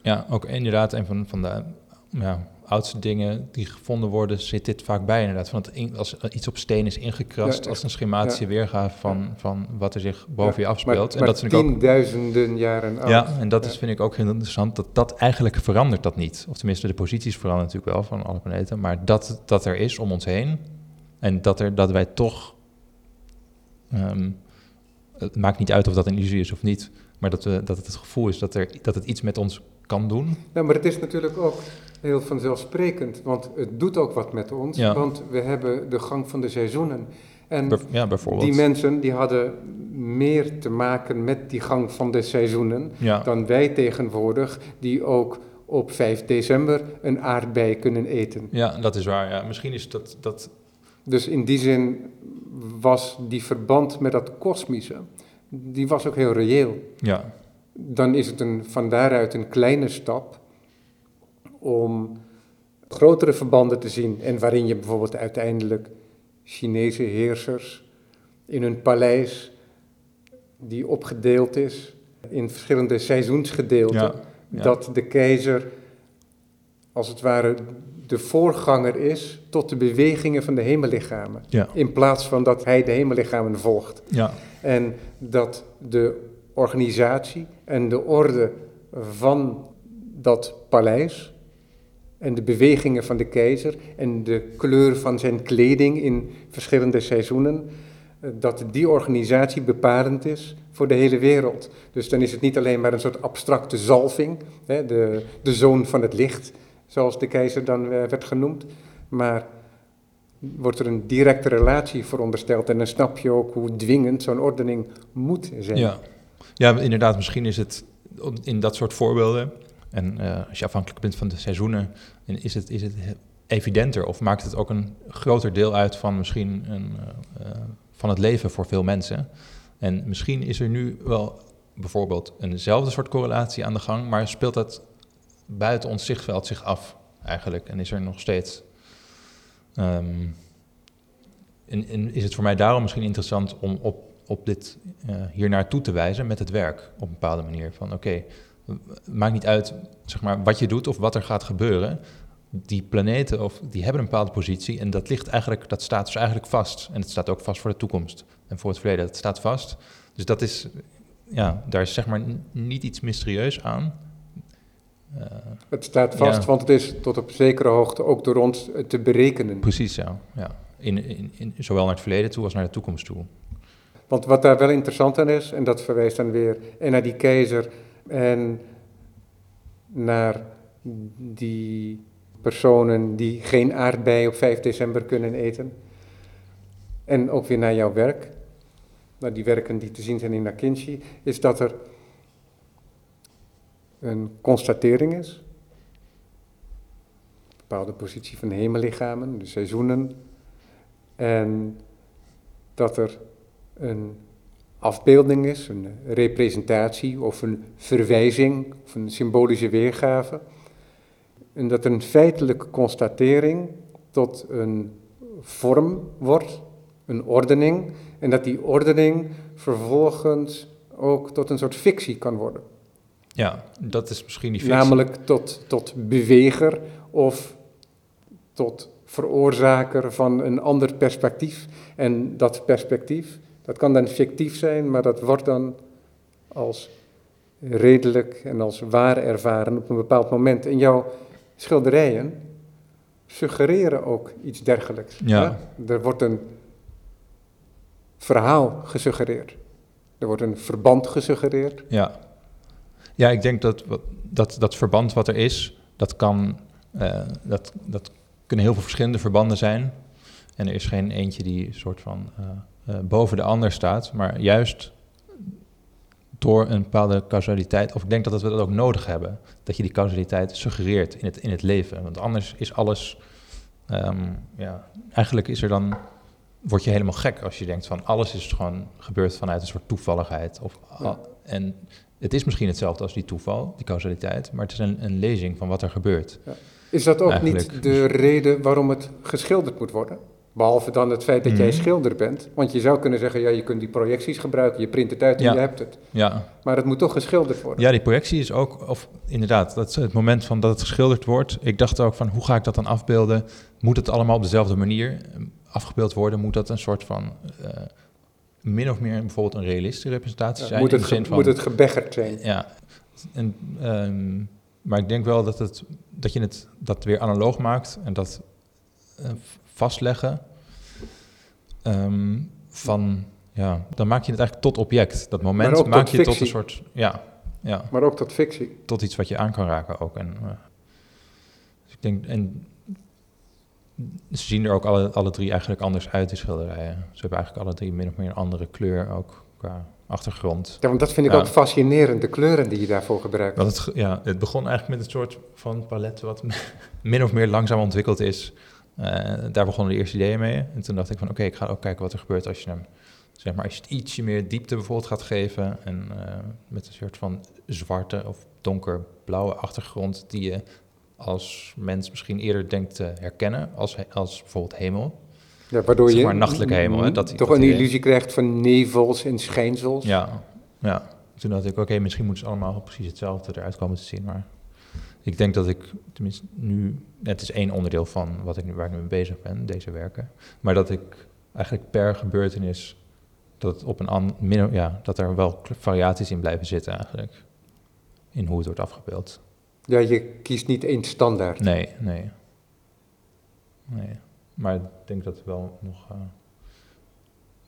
Ja, ook inderdaad een van, van de ja, oudste dingen die gevonden worden, zit dit vaak bij inderdaad. Van het in- als iets op steen is ingekrast Ja, als een schematische weergave van, van wat er zich boven je Maar, afspeelt. en maar dat vind ik ook tienduizenden jaren oud. Ja, en dat is, vind ik ook heel interessant, dat dat eigenlijk verandert dat niet. Of tenminste, de posities veranderen natuurlijk wel van alle planeten, maar dat dat er is om ons heen en dat, er, dat wij toch ehm, het maakt niet uit of dat een illusie is of niet, maar dat, we, dat het het gevoel is dat, er, dat het iets met ons kan doen. Nou, maar het is natuurlijk ook heel vanzelfsprekend, want het doet ook wat met ons, Ja. want we hebben de gang van de seizoenen. En ja, bijvoorbeeld. die mensen die hadden meer te maken met die gang van de seizoenen ja. dan wij tegenwoordig, die ook op 5 december een aardbei kunnen eten. ja, dat is waar. Ja. Misschien is dat, dat Dus in die zin was die verband met dat kosmische, die was ook heel reëel. ja, Dan is het een, van daaruit een kleine stap om grotere verbanden te zien. En waarin je bijvoorbeeld uiteindelijk Chinese heersers in hun paleis, die opgedeeld is in verschillende seizoensgedeelten, ja, ja. dat de keizer als het ware de voorganger is tot de bewegingen van de hemellichamen. ja, In plaats van dat hij de hemellichamen volgt. ja, En dat de organisatie en de orde van dat paleis en de bewegingen van de keizer en de kleur van zijn kleding in verschillende seizoenen, eh, dat die organisatie bepalend is voor de hele wereld. Dus dan is het niet alleen maar een soort abstracte zalving, hè, de, de zoon van het licht, zoals de keizer dan eh, werd genoemd, maar wordt er een directe relatie verondersteld en dan snap je ook hoe dwingend zo'n ordening moet zijn. ja. ja, inderdaad, misschien is het in dat soort voorbeelden, en eh, als je afhankelijk bent van de seizoenen, is het, is het evidenter of maakt het ook een groter deel uit van misschien een, eh, van het leven voor veel mensen. En misschien is er nu wel bijvoorbeeld eenzelfde soort correlatie aan de gang, maar speelt dat buiten ons zichtveld zich af eigenlijk? En is er nog steeds. ehm, en, is het voor mij daarom misschien interessant om op, op dit eh hier naartoe te wijzen met het werk op een bepaalde manier? Van oké, maakt niet uit zeg maar, wat je doet of wat er gaat gebeuren. Die planeten of, die hebben een bepaalde positie en dat ligt eigenlijk, dat staat dus eigenlijk vast. En het staat ook vast voor de toekomst en voor het verleden. Dat staat vast. Dus dat is, ja, daar is zeg maar niet iets mysterieus aan. Eh, Het staat vast, Ja. want het is tot op zekere hoogte ook door ons te berekenen. precies, ja. ja. In, in, in, zowel naar het verleden toe als naar de toekomst toe. Want wat daar wel interessant aan is, en dat verwijst dan weer en naar die keizer en naar die personen die geen aardbei op 5 december kunnen eten. En ook weer naar jouw werk, naar die werken die te zien zijn in Akinci, is dat er een constatering is. Een bepaalde positie van de hemellichamen, de seizoenen. En dat er een afbeelding is, een representatie of een verwijzing of een symbolische weergave. En dat een feitelijke constatering tot een vorm wordt, een ordening, en dat die ordening vervolgens ook tot een soort fictie kan worden. Ja, dat is misschien die fictie. Namelijk tot, tot beweger of tot veroorzaker van een ander perspectief. En dat perspectief, dat kan dan fictief zijn, maar dat wordt dan als redelijk en als waar ervaren op een bepaald moment. En jouw schilderijen suggereren ook iets dergelijks. Ja. hè? Er wordt een verhaal gesuggereerd. Er wordt een verband gesuggereerd. Ja. Ja, ik denk dat, dat dat verband wat er is, dat kan, eh, dat, dat kunnen heel veel verschillende verbanden zijn. En er is geen eentje die soort van eh, eh, boven de ander staat, maar juist door een bepaalde causaliteit, of ik denk dat we dat ook nodig hebben, dat je die causaliteit suggereert in het, in het leven. Want anders is alles, ehm, ja, eigenlijk is er dan, word je helemaal gek als je denkt van alles is gewoon gebeurd vanuit een soort toevalligheid. Of, Ja. En het is misschien hetzelfde als die toeval, die causaliteit, maar het is een, een lezing van wat er gebeurt. Is dat ook Eigenlijk. niet de reden waarom het geschilderd moet worden? Behalve dan het feit dat jij Mhm. schilder bent. Want je zou kunnen zeggen, ja, je kunt die projecties gebruiken, je print het uit en Ja. je hebt het. Ja, Maar het moet toch geschilderd worden. Ja, die projectie is ook, of inderdaad, dat is het moment van dat het geschilderd wordt. Ik dacht ook van, hoe ga ik dat dan afbeelden? Moet het allemaal op dezelfde manier eh, afgebeeld worden? Moet dat een soort van, eh, min of meer bijvoorbeeld een realistische representatie Ja, zijn? moet, in het de zin van, moet het gebeggerd zijn? Ja, en, ehm, maar ik denk wel dat, het, dat je het dat weer analoog maakt en dat eh, vastleggen ehm, van ja, dan maak je het eigenlijk tot object. Dat moment maak je tot een soort, ja, ja, Maar ook tot fictie. tot iets wat je aan kan raken ook. En, eh, dus ik denk, en ze zien er ook alle, alle drie eigenlijk anders uit, die schilderijen. Ze hebben eigenlijk alle drie min of meer een andere kleur ook qua achtergrond. Ja, want dat vind ik Ja. ook fascinerend, de kleuren die je daarvoor gebruikt. Want het, ja, het begon eigenlijk met een soort van palet wat min of meer langzaam ontwikkeld is. Eh, daar begonnen de eerste ideeën mee. En toen dacht ik van oké, ik ga ook kijken wat er gebeurt als je hem, zeg maar, als je het ietsje meer diepte bijvoorbeeld gaat geven. En eh, met een soort van zwarte of donkerblauwe achtergrond die je als mens misschien eerder denkt te herkennen als, als bijvoorbeeld hemel. Ja, waardoor Zeg je maar nachtelijke hemel, hè, dat toch dat een illusie krijgt van nevels en schijnsels. Ja, ja. Toen dacht ik, oké, misschien moeten ze allemaal precies hetzelfde eruit komen te zien. Maar ik denk dat ik, tenminste nu, het is één onderdeel van wat ik nu, waar ik nu mee bezig ben, deze werken. Maar dat ik eigenlijk per gebeurtenis, dat, op een an, min, ja, dat er wel variaties in blijven zitten eigenlijk. In hoe het wordt afgebeeld. Ja, je kiest niet één standaard. Nee, nee. Nee. Maar ik denk dat wel nog... eh,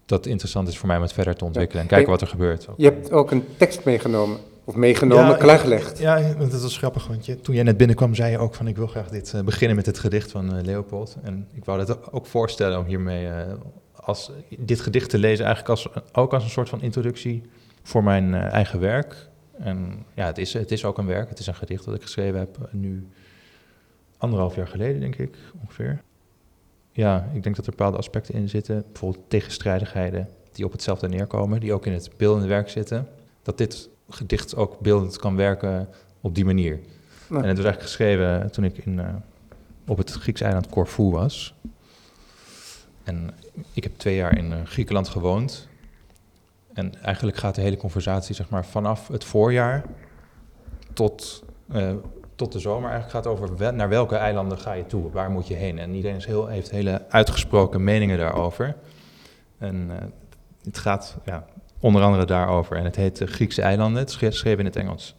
dat het interessant is voor mij om het verder te ontwikkelen en kijken Hey, wat er gebeurt. Je hebt ook een tekst meegenomen, of meegenomen, Ja, klaargelegd. Ja, want dat was grappig, want je, toen jij net binnenkwam zei je ook van ik wil graag dit eh, beginnen met het gedicht van eh, Leopold. En ik wou dat ook voorstellen om hiermee eh, als, dit gedicht te lezen, eigenlijk als, ook als een soort van introductie voor mijn eh, eigen werk. En ja, het is, het is ook een werk. Het is een gedicht dat ik geschreven heb eh, nu anderhalf jaar geleden, denk ik, ongeveer. Ja, ik denk dat er bepaalde aspecten in zitten, bijvoorbeeld tegenstrijdigheden die op hetzelfde neerkomen, die ook in het beeldende werk zitten. Dat dit gedicht ook beeldend kan werken op die manier. Nou, En het was eigenlijk geschreven toen ik in, eh, op het Griekse eiland Corfu was. En ik heb twee jaar in eh, Griekenland gewoond. En eigenlijk gaat de hele conversatie zeg maar, vanaf het voorjaar tot, eh, tot de zomer. Eigenlijk gaat over naar welke eilanden ga je toe, waar moet je heen. En iedereen is heel, heeft hele uitgesproken meningen daarover. En eh, het gaat ja, onder andere daarover. En het heet eh, Griekse eilanden. Het is geschreven in het Engels.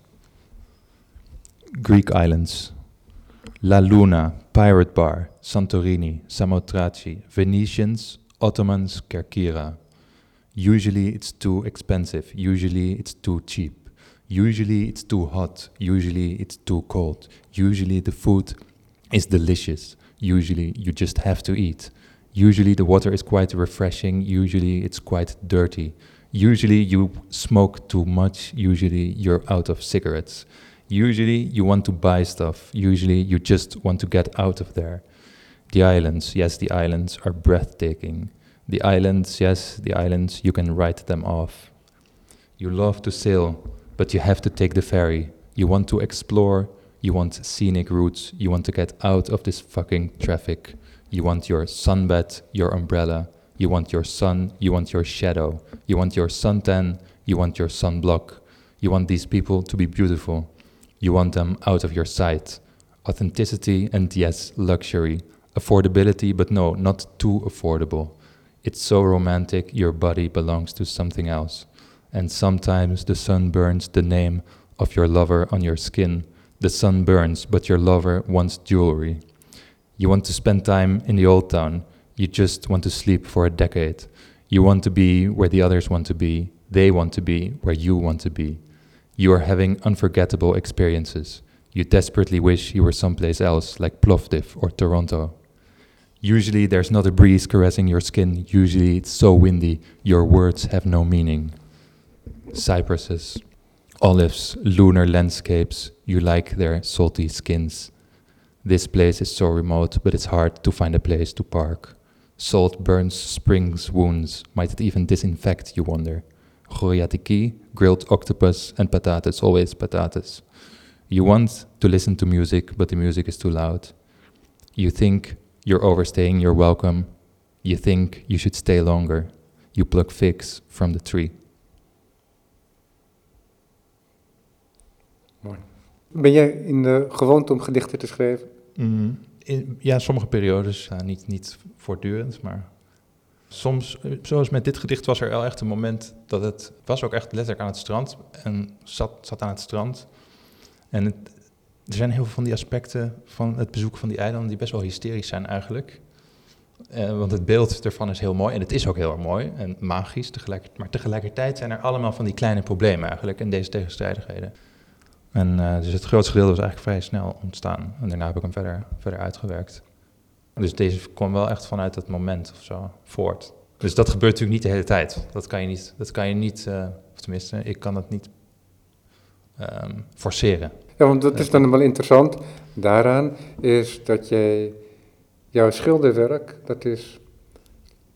Greek Islands. La Luna, Pirate Bar, Santorini, Samothrace, Venetians, Ottomans, Kerkira. Usually it's too expensive, usually it's too cheap. Usually it's too hot, usually it's too cold. Usually the food is delicious, usually you just have to eat. Usually the water is quite refreshing, usually it's quite dirty. Usually you smoke too much, usually you're out of cigarettes. Usually you want to buy stuff. Usually you just want to get out of there. The islands, yes, the islands are breathtaking. The islands, yes, the islands, you can write them off. You love to sail, but you have to take the ferry. You want to explore, you want scenic routes, you want to get out of this fucking traffic. You want your sunbed, your umbrella, you want your sun, you want your shadow, you want your suntan, you want your sunblock. You want these people to be beautiful. You want them out of your sight. Authenticity and yes, luxury. Affordability, but no, not too affordable. It's so romantic, your body belongs to something else. And sometimes the sun burns the name of your lover on your skin. The sun burns, but your lover wants jewelry. You want to spend time in the old town. You just want to sleep for a decade. You want to be where the others want to be. They want to be where you want to be. You are having unforgettable experiences. You desperately wish you were someplace else, like Plovdiv or Toronto. Usually there's not a breeze caressing your skin. Usually it's so windy, your words have no meaning. Cypresses, olives, lunar landscapes, you like their salty skins. This place is so remote, but it's hard to find a place to park. Salt burns spring's wounds. Might it even disinfect, you wonder? Goriatiki, grilled octopus, and patatas, always patatas. You want to listen to music, but the music is too loud. You think you're overstaying your welcome. You think you should stay longer. You pluck figs from the tree. Ben jij in de gewoonte om gedichten te schrijven? Mm, in, ja, sommige periodes, niet, niet voortdurend, maar soms, zoals met dit gedicht, was er wel echt een moment dat het was ook echt letterlijk aan het strand en zat, zat aan het strand. En het, er zijn heel veel van die aspecten van het bezoeken van die eilanden die best wel hysterisch zijn eigenlijk. Eh, want het beeld ervan is heel mooi en het is ook heel erg mooi en magisch tegelijkertijd. Maar tegelijkertijd zijn er allemaal van die kleine problemen eigenlijk en deze tegenstrijdigheden. En eh, dus het grootste gedeelte was eigenlijk vrij snel ontstaan. En daarna heb ik hem verder, verder uitgewerkt. Dus deze kwam wel echt vanuit dat moment of zo voort. Dus dat gebeurt natuurlijk niet de hele tijd. Dat kan je niet, dat kan je niet uh, of tenminste, ik kan dat niet um, forceren. Ja, want dat is dan wel interessant daaraan, is dat jij, jouw schilderwerk, dat is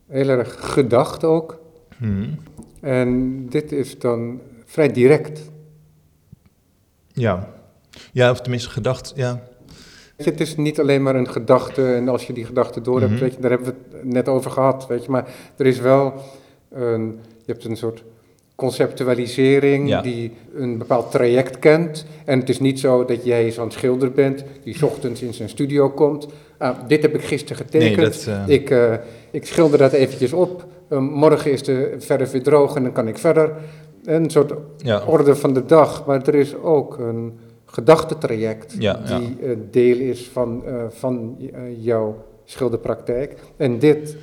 heel erg gedacht ook. Hmm. En dit is dan vrij direct. Ja, ja of tenminste gedacht, ja. Het is niet alleen maar een gedachte en als je die gedachte door hebt, mm weet je, daar hebben we het net over gehad, weet je, maar er is wel een, je hebt een soort conceptualisering die een bepaald traject kent. En het is niet zo dat jij zo'n schilder bent die ochtends in zijn studio komt. Ah, dit heb ik gisteren getekend. Nee, dat, uh... ik, uh, ik schilder dat eventjes op. Uh, morgen is de verf weer droog en dan kan ik verder. Een soort ja. orde van de dag. Maar er is ook een gedachtetraject ja, die deel is van, van jouw schilderpraktijk. En dit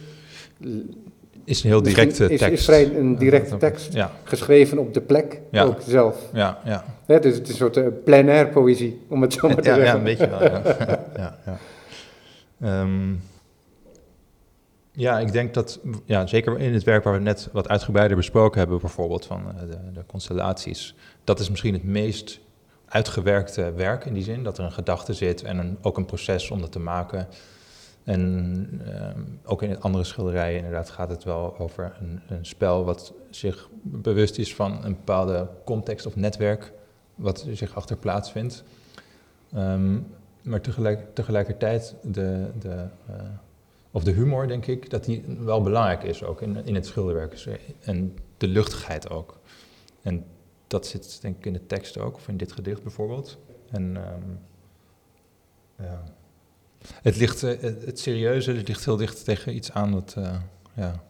is een heel directe is, tekst. Is vrij een directe tekst, geschreven op de plek, ook zelf. Ja, ja. dus het is een soort uh, plein air poëzie, om het zo maar te zeggen. Ja, een beetje wel, ja. ja. Um, ja, ik denk dat, ja, zeker in het werk waar we net wat uitgebreider besproken hebben, bijvoorbeeld van uh, de, de, constellaties, dat is misschien het meest uitgewerkte werk in die zin, dat er een gedachte zit en een, ook een proces om dat te maken. En ehm, ook in andere schilderijen inderdaad gaat het wel over een, een, spel wat zich bewust is van een bepaalde context of netwerk wat zich achter plaatsvindt. Um, maar tegelijk, tegelijkertijd de, de, uh, of de humor, denk ik, dat die wel belangrijk is ook in, in het schilderwerk. En de luchtigheid ook. En dat zit denk ik in de tekst ook, of in dit gedicht bijvoorbeeld. En um, ja. Het, ligt, uh, het serieuze ligt heel dicht tegen iets aan dat uh, ja,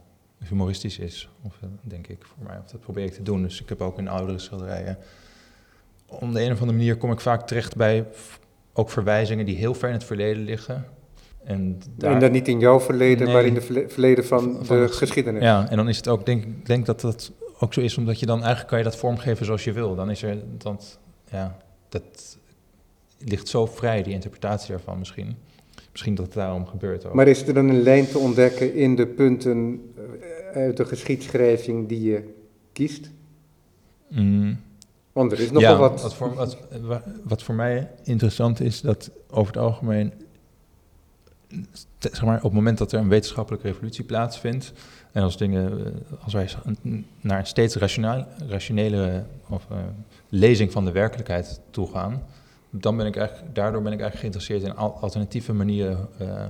humoristisch is, of, uh, denk ik voor mij. Of dat probeer ik te doen. Dus ik heb ook in oudere schilderijen. Om de een of andere manier kom ik vaak terecht bij ook verwijzingen die heel ver in het verleden liggen. En, daar... en dan niet in jouw verleden, nee, maar in het verleden van, van de geschiedenis. Ja, en dan is het ook, denk denk dat dat ook zo is, omdat je dan eigenlijk kan je dat vormgeven zoals je wil. Dan is er dat, ja, dat ligt zo vrij, die interpretatie ervan misschien. Misschien dat het daarom gebeurt ook. Maar is er dan een lijn te ontdekken in de punten eh, uit de geschiedschrijving die je kiest? Mm. Want er is nogal wat... Wat voor, wat, wat voor mij interessant is, dat over het algemeen... Zeg maar, op het moment dat er een wetenschappelijke revolutie plaatsvindt... en als, dingen, eh, als wij naar een steeds rationele of, uh, lezing van de werkelijkheid toe gaan dan ben ik daardoor ben ik eigenlijk geïnteresseerd in alternatieve manieren uh,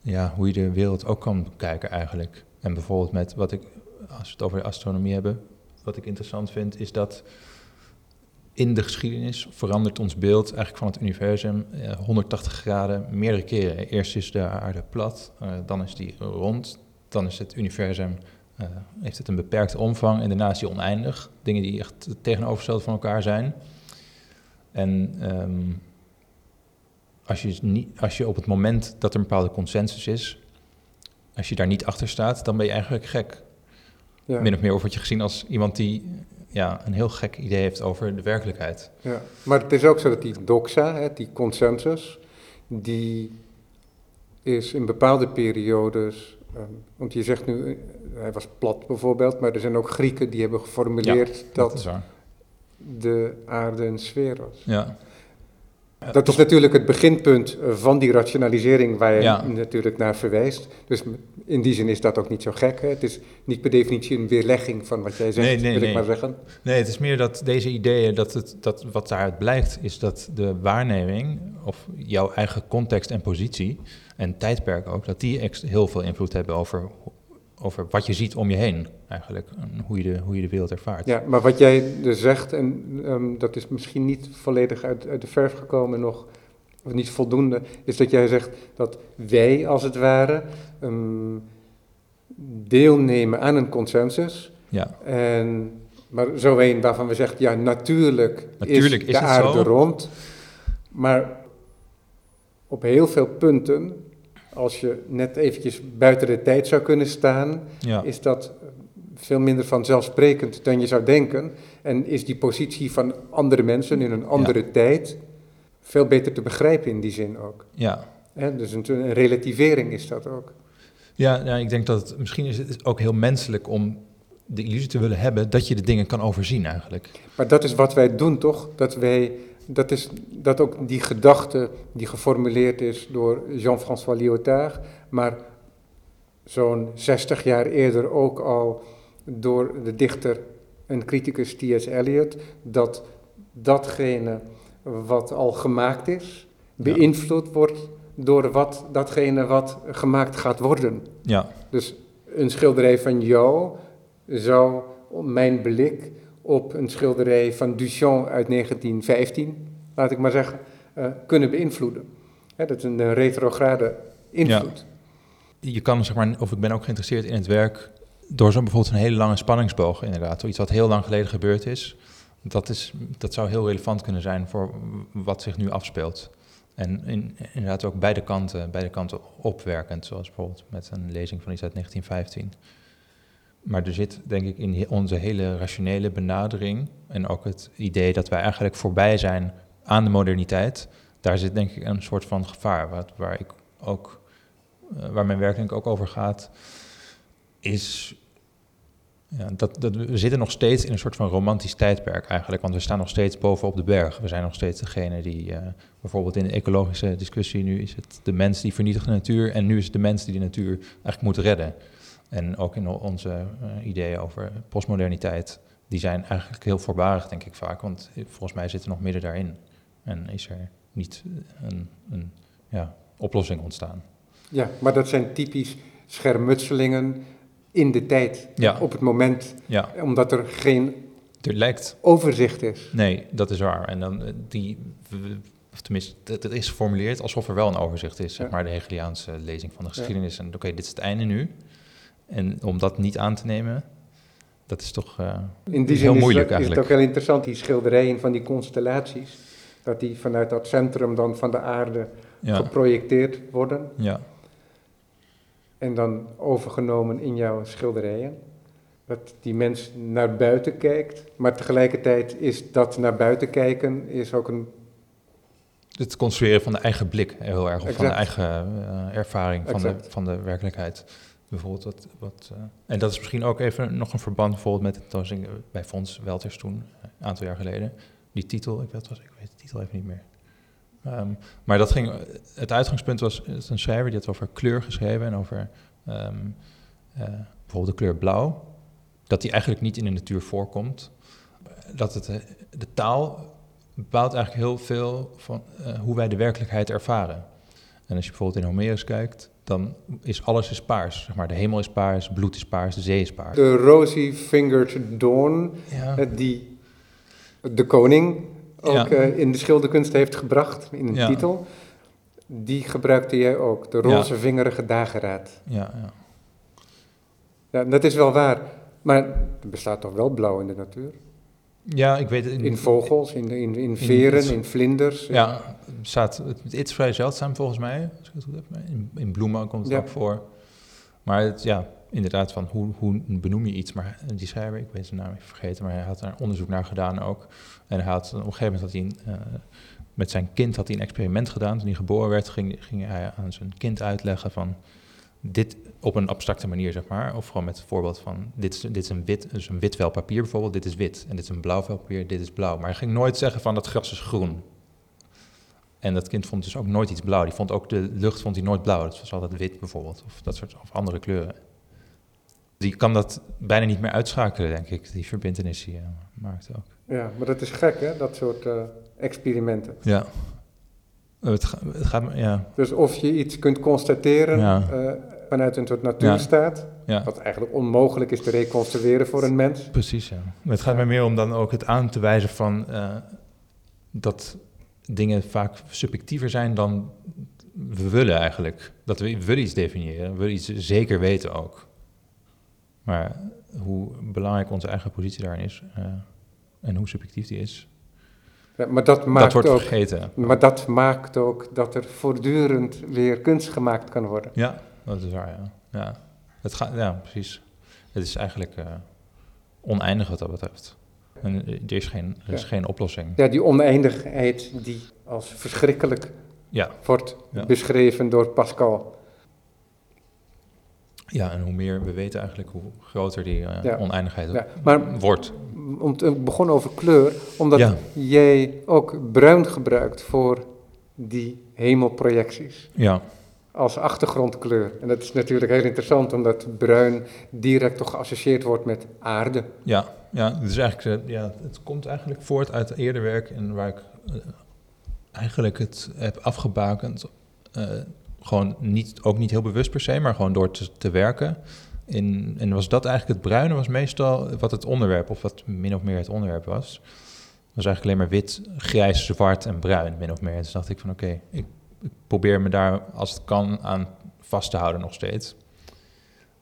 ja, hoe je de wereld ook kan bekijken eigenlijk. En bijvoorbeeld met wat ik, als we het over astronomie hebben, wat ik interessant vind, is dat in de geschiedenis verandert ons beeld eigenlijk van het universum uh, 180 graden meerdere keren. Eerst is de aarde plat, uh, dan is die rond, dan is het universum heeft het een beperkte omvang en daarna is die oneindig. Dingen die echt tegenovergesteld van elkaar zijn. En um, als, je niet, als je op het moment dat er een bepaalde consensus is, als je daar niet achter staat, dan ben je eigenlijk gek. Ja. Min of meer of word je gezien als iemand die ja, een heel gek idee heeft over de werkelijkheid. Ja, maar het is ook zo dat die doxa, hè, die consensus, die is in bepaalde periodes, um, want je zegt nu, eh, hij was plat bijvoorbeeld, maar er zijn ook Grieken die hebben geformuleerd ja, dat, dat de aarde een sfeer was. Ja. Dat is natuurlijk het beginpunt van die rationalisering waar je natuurlijk naar verwijst. Dus in die zin is dat ook niet zo gek. Hè? Het is niet per definitie een weerlegging van wat jij zegt, nee, nee, wil nee. ik maar zeggen. Nee, het is meer dat deze ideeën, dat, het, dat wat daaruit blijkt, is dat de waarneming, of jouw eigen context en positie, en tijdperk ook, dat die heel veel invloed hebben over over wat je ziet om je heen, eigenlijk. En hoe, je de, hoe je de wereld ervaart. Ja, maar wat jij dus zegt, en um, dat is misschien niet volledig uit, uit de verf gekomen nog, of niet voldoende, is dat jij zegt dat wij, als het ware, um, deelnemen aan een consensus. Ja. En, maar zo een waarvan we zeggen, ja, natuurlijk, natuurlijk is, de aarde rond. Maar op heel veel punten als je net eventjes buiten de tijd zou kunnen staan, Ja, is dat veel minder vanzelfsprekend dan je zou denken. En is die positie van andere mensen in een andere tijd veel beter te begrijpen in die zin ook. ja. Dus een, een relativering is dat ook. Ja, ja, ik denk dat het, misschien is het ook heel menselijk om de illusie te willen hebben dat je de dingen kan overzien eigenlijk. Maar dat is wat wij doen, toch? Dat wij, dat is dat ook die gedachte die geformuleerd is door Jean-François Lyotard, maar zo'n 60 jaar eerder ook al door de dichter en criticus T.S. Eliot, dat datgene wat al gemaakt is, beïnvloed wordt door wat, datgene wat gemaakt gaat worden. Ja, Dus een schilderij van jou zou mijn blik op een schilderij van Duchamp uit 1915, laat ik maar zeggen, eh, kunnen beïnvloeden. Dat is een retrograde invloed. je kan zeg maar, of ik ben ook geïnteresseerd in het werk door zo'n bijvoorbeeld een hele lange spanningsboog inderdaad, iets wat heel lang geleden gebeurd is. Dat, is, dat zou heel relevant kunnen zijn voor wat zich nu afspeelt. En in, inderdaad ook beide kanten, beide kanten opwerkend, zoals bijvoorbeeld met een lezing van iets uit 1915. Maar er zit denk ik in onze hele rationele benadering en ook het idee dat wij eigenlijk voorbij zijn aan de moderniteit, daar zit denk ik een soort van gevaar, waar, waar ik ook, eh, waar mijn werk denk ik ook over gaat, is ja, dat, dat we zitten nog steeds in een soort van romantisch tijdperk eigenlijk, want we staan nog steeds bovenop de berg. We zijn nog steeds degene die, eh, bijvoorbeeld in de ecologische discussie, nu is het de mens die vernietigt de natuur en nu is het de mens die de natuur eigenlijk moet redden. En ook in onze eh, ideeën over postmoderniteit, die zijn eigenlijk heel voorbarig, denk ik vaak, want volgens mij zitten we nog midden daarin. En is er niet een, een ja, oplossing ontstaan. Ja, maar dat zijn typisch schermutselingen in de tijd, Ja. op het moment, Ja, omdat er geen er lijkt overzicht is. Nee, dat is waar. En dan eh, die, of tenminste, het, is geformuleerd alsof er wel een overzicht is, zeg maar, de Hegeliaanse lezing van de geschiedenis. En oké, dit is het einde nu. En om dat niet aan te nemen, dat is toch eh, In die heel zin is, moeilijk het- is het eigenlijk. ook heel interessant, die schilderijen van die constellaties, dat die vanuit dat centrum dan van de aarde Ja, geprojecteerd worden ja, en dan overgenomen in jouw schilderijen. Dat die mens naar buiten kijkt, maar tegelijkertijd is dat naar buiten kijken is ook een... het construeren van de eigen blik heel erg, of van de eigen eh, ervaring van de, van de werkelijkheid. Bijvoorbeeld wat, eh, en dat is misschien ook even nog een verband bijvoorbeeld met de tentoonstelling eh, bij Fons Welters toen, eh, een aantal jaar geleden. Die titel, ik weet, was, ik weet de titel even niet meer. Ehm, maar dat ging, het uitgangspunt was het een schrijver die had over kleur geschreven en over ehm, eh, bijvoorbeeld de kleur blauw. Dat die eigenlijk niet in de natuur voorkomt. Dat het, de taal bepaalt eigenlijk heel veel van hoe wij de werkelijkheid ervaren. En als je bijvoorbeeld in Homerus kijkt, dan is alles is paars. Zeg maar, de hemel is paars, bloed is paars, de zee is paars. De rosy-fingered dawn, Ja, eh, die de koning ook Ja. eh, in de schilderkunst heeft gebracht, in een Ja. titel, die gebruikte jij ook, de Ja. rozevingerige dageraad. ja, ja. Ja, dat is wel waar, maar er bestaat toch wel blauw in de natuur? Ja, ik weet het. In vogels, in, in, in veren, in- in vlinders. Ja, het staat, het, is vrij zeldzaam volgens mij. Als ik het goed heb. In, in bloemen komt het Ja. ook voor. Maar het, ja, inderdaad, van hoe, hoe benoem je iets? Maar die schrijver, ik weet zijn naam even vergeten, maar hij had daar onderzoek naar gedaan ook. En hij had, op een gegeven moment had hij een, eh, met zijn kind had hij een experiment gedaan. Toen hij geboren werd, ging, ging hij aan zijn kind uitleggen van dit op een abstracte manier, zeg maar. Of gewoon met het voorbeeld van, dit is, dit is een wit, dus een wit vel papier bijvoorbeeld, dit is wit. En dit is een blauw vel papier, dit is blauw. Maar hij ging nooit zeggen van, dat gras is groen. En dat kind vond dus ook nooit iets blauw. Die vond ook de lucht vond hij nooit blauw. Het was altijd wit bijvoorbeeld, of dat soort of andere kleuren. Die kan dat bijna niet meer uitschakelen, denk ik, die verbindenis die hij maakt ook. Ja, maar dat is gek, hè, dat soort eh, experimenten. Ja. Het, ga- het gaat, ja, Dus of je iets kunt constateren Ja. eh, vanuit een soort natuurstaat, ja. wat eigenlijk onmogelijk is te reconstrueren voor een mens. Precies, ja. Maar Het gaat mij meer om dan ook het aan te wijzen van eh, dat dingen vaak subjectiever zijn dan we willen eigenlijk. Dat we, we willen iets definiëren, we willen iets zeker weten ook. Maar hoe belangrijk onze eigen positie daarin is eh, en hoe subjectief die is. Ja, maar dat Dat maakt wordt ook vergeten. Maar dat maakt ook dat er voortdurend weer kunst gemaakt kan worden. Ja, dat is waar, ja. ja. Het gaat, ja, precies. Het is eigenlijk eh, oneindig wat dat betreft. En eh, er is geen, er is Ja. geen oplossing. Ja, die oneindigheid die als verschrikkelijk Ja, wordt Ja. beschreven door Pascal. ja, en hoe meer we weten eigenlijk, hoe groter die eh, Ja. oneindigheid Ja, maar wordt. om te, ik begon over kleur, omdat jij ook bruin gebruikt voor die hemelprojecties Ja, als achtergrondkleur. En dat is natuurlijk heel interessant, omdat bruin direct toch geassocieerd wordt met aarde. ja, ja, dus eigenlijk, eh, ja, het komt eigenlijk voort uit eerder werk en waar ik eh, eigenlijk het heb afgebakend. eh, gewoon niet, ook niet heel bewust per se, maar gewoon door te, werken. In, en was dat eigenlijk het bruine, was meestal wat het onderwerp, of wat min of meer het onderwerp was. Was eigenlijk alleen maar wit, grijs, zwart en bruin, min of meer. Toen dacht ik van oké, ik probeer me daar als het kan aan vast te houden nog steeds.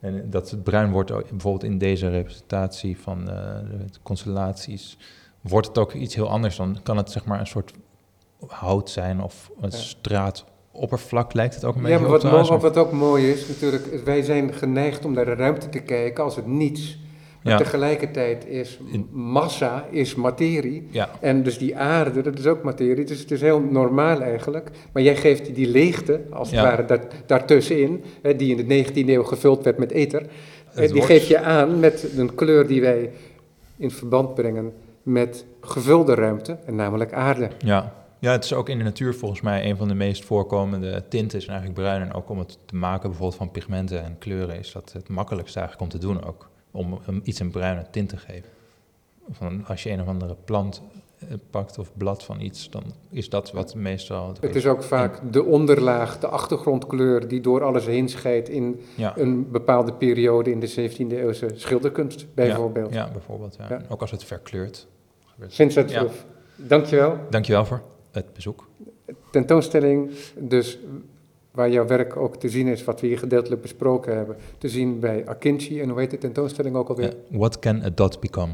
En dat het bruin wordt, bijvoorbeeld in deze representatie van eh, de constellaties, wordt het ook iets heel anders. Dan kan het zeg maar een soort hout zijn of een Ja. straatoppervlak lijkt het ook een Ja, beetje maar wat, wat ook mooi is, natuurlijk, wij zijn geneigd om naar de ruimte te kijken als het niets. Maar Ja. tegelijkertijd is massa is materie. Ja, En dus die aarde, dat is ook materie. Dus het is heel normaal eigenlijk. Maar jij geeft die leegte, als het Ja. ware, daar, daartussenin, hè, die in de 19e eeuw gevuld werd met ether. eh, Het die geef je aan met een kleur die wij in verband brengen met gevulde ruimte, en namelijk aarde. ja. ja, het is ook in de natuur volgens mij een van de meest voorkomende tinten is eigenlijk bruin. En ook om het te maken bijvoorbeeld van pigmenten en kleuren is dat het makkelijkste eigenlijk om te doen ook. Om hem iets een bruine tint te geven. Van als je een of andere plant eh, pakt of blad van iets, dan is dat wat meestal... Het is ook vaak de onderlaag, de achtergrondkleur die door alles heen scheidt in ja. een bepaalde periode in de 17e eeuwse schilderkunst, bijvoorbeeld. Ja, bijvoorbeeld. Ja. Ja. Ook als het verkleurt. Vincent Ja. Verhoef, dankjewel. Dankjewel voor het bezoek. tentoonstelling, dus waar jouw werk ook te zien is, wat we hier gedeeltelijk besproken hebben, te zien bij Akinci. En hoe heet de tentoonstelling ook alweer? What can a dot become?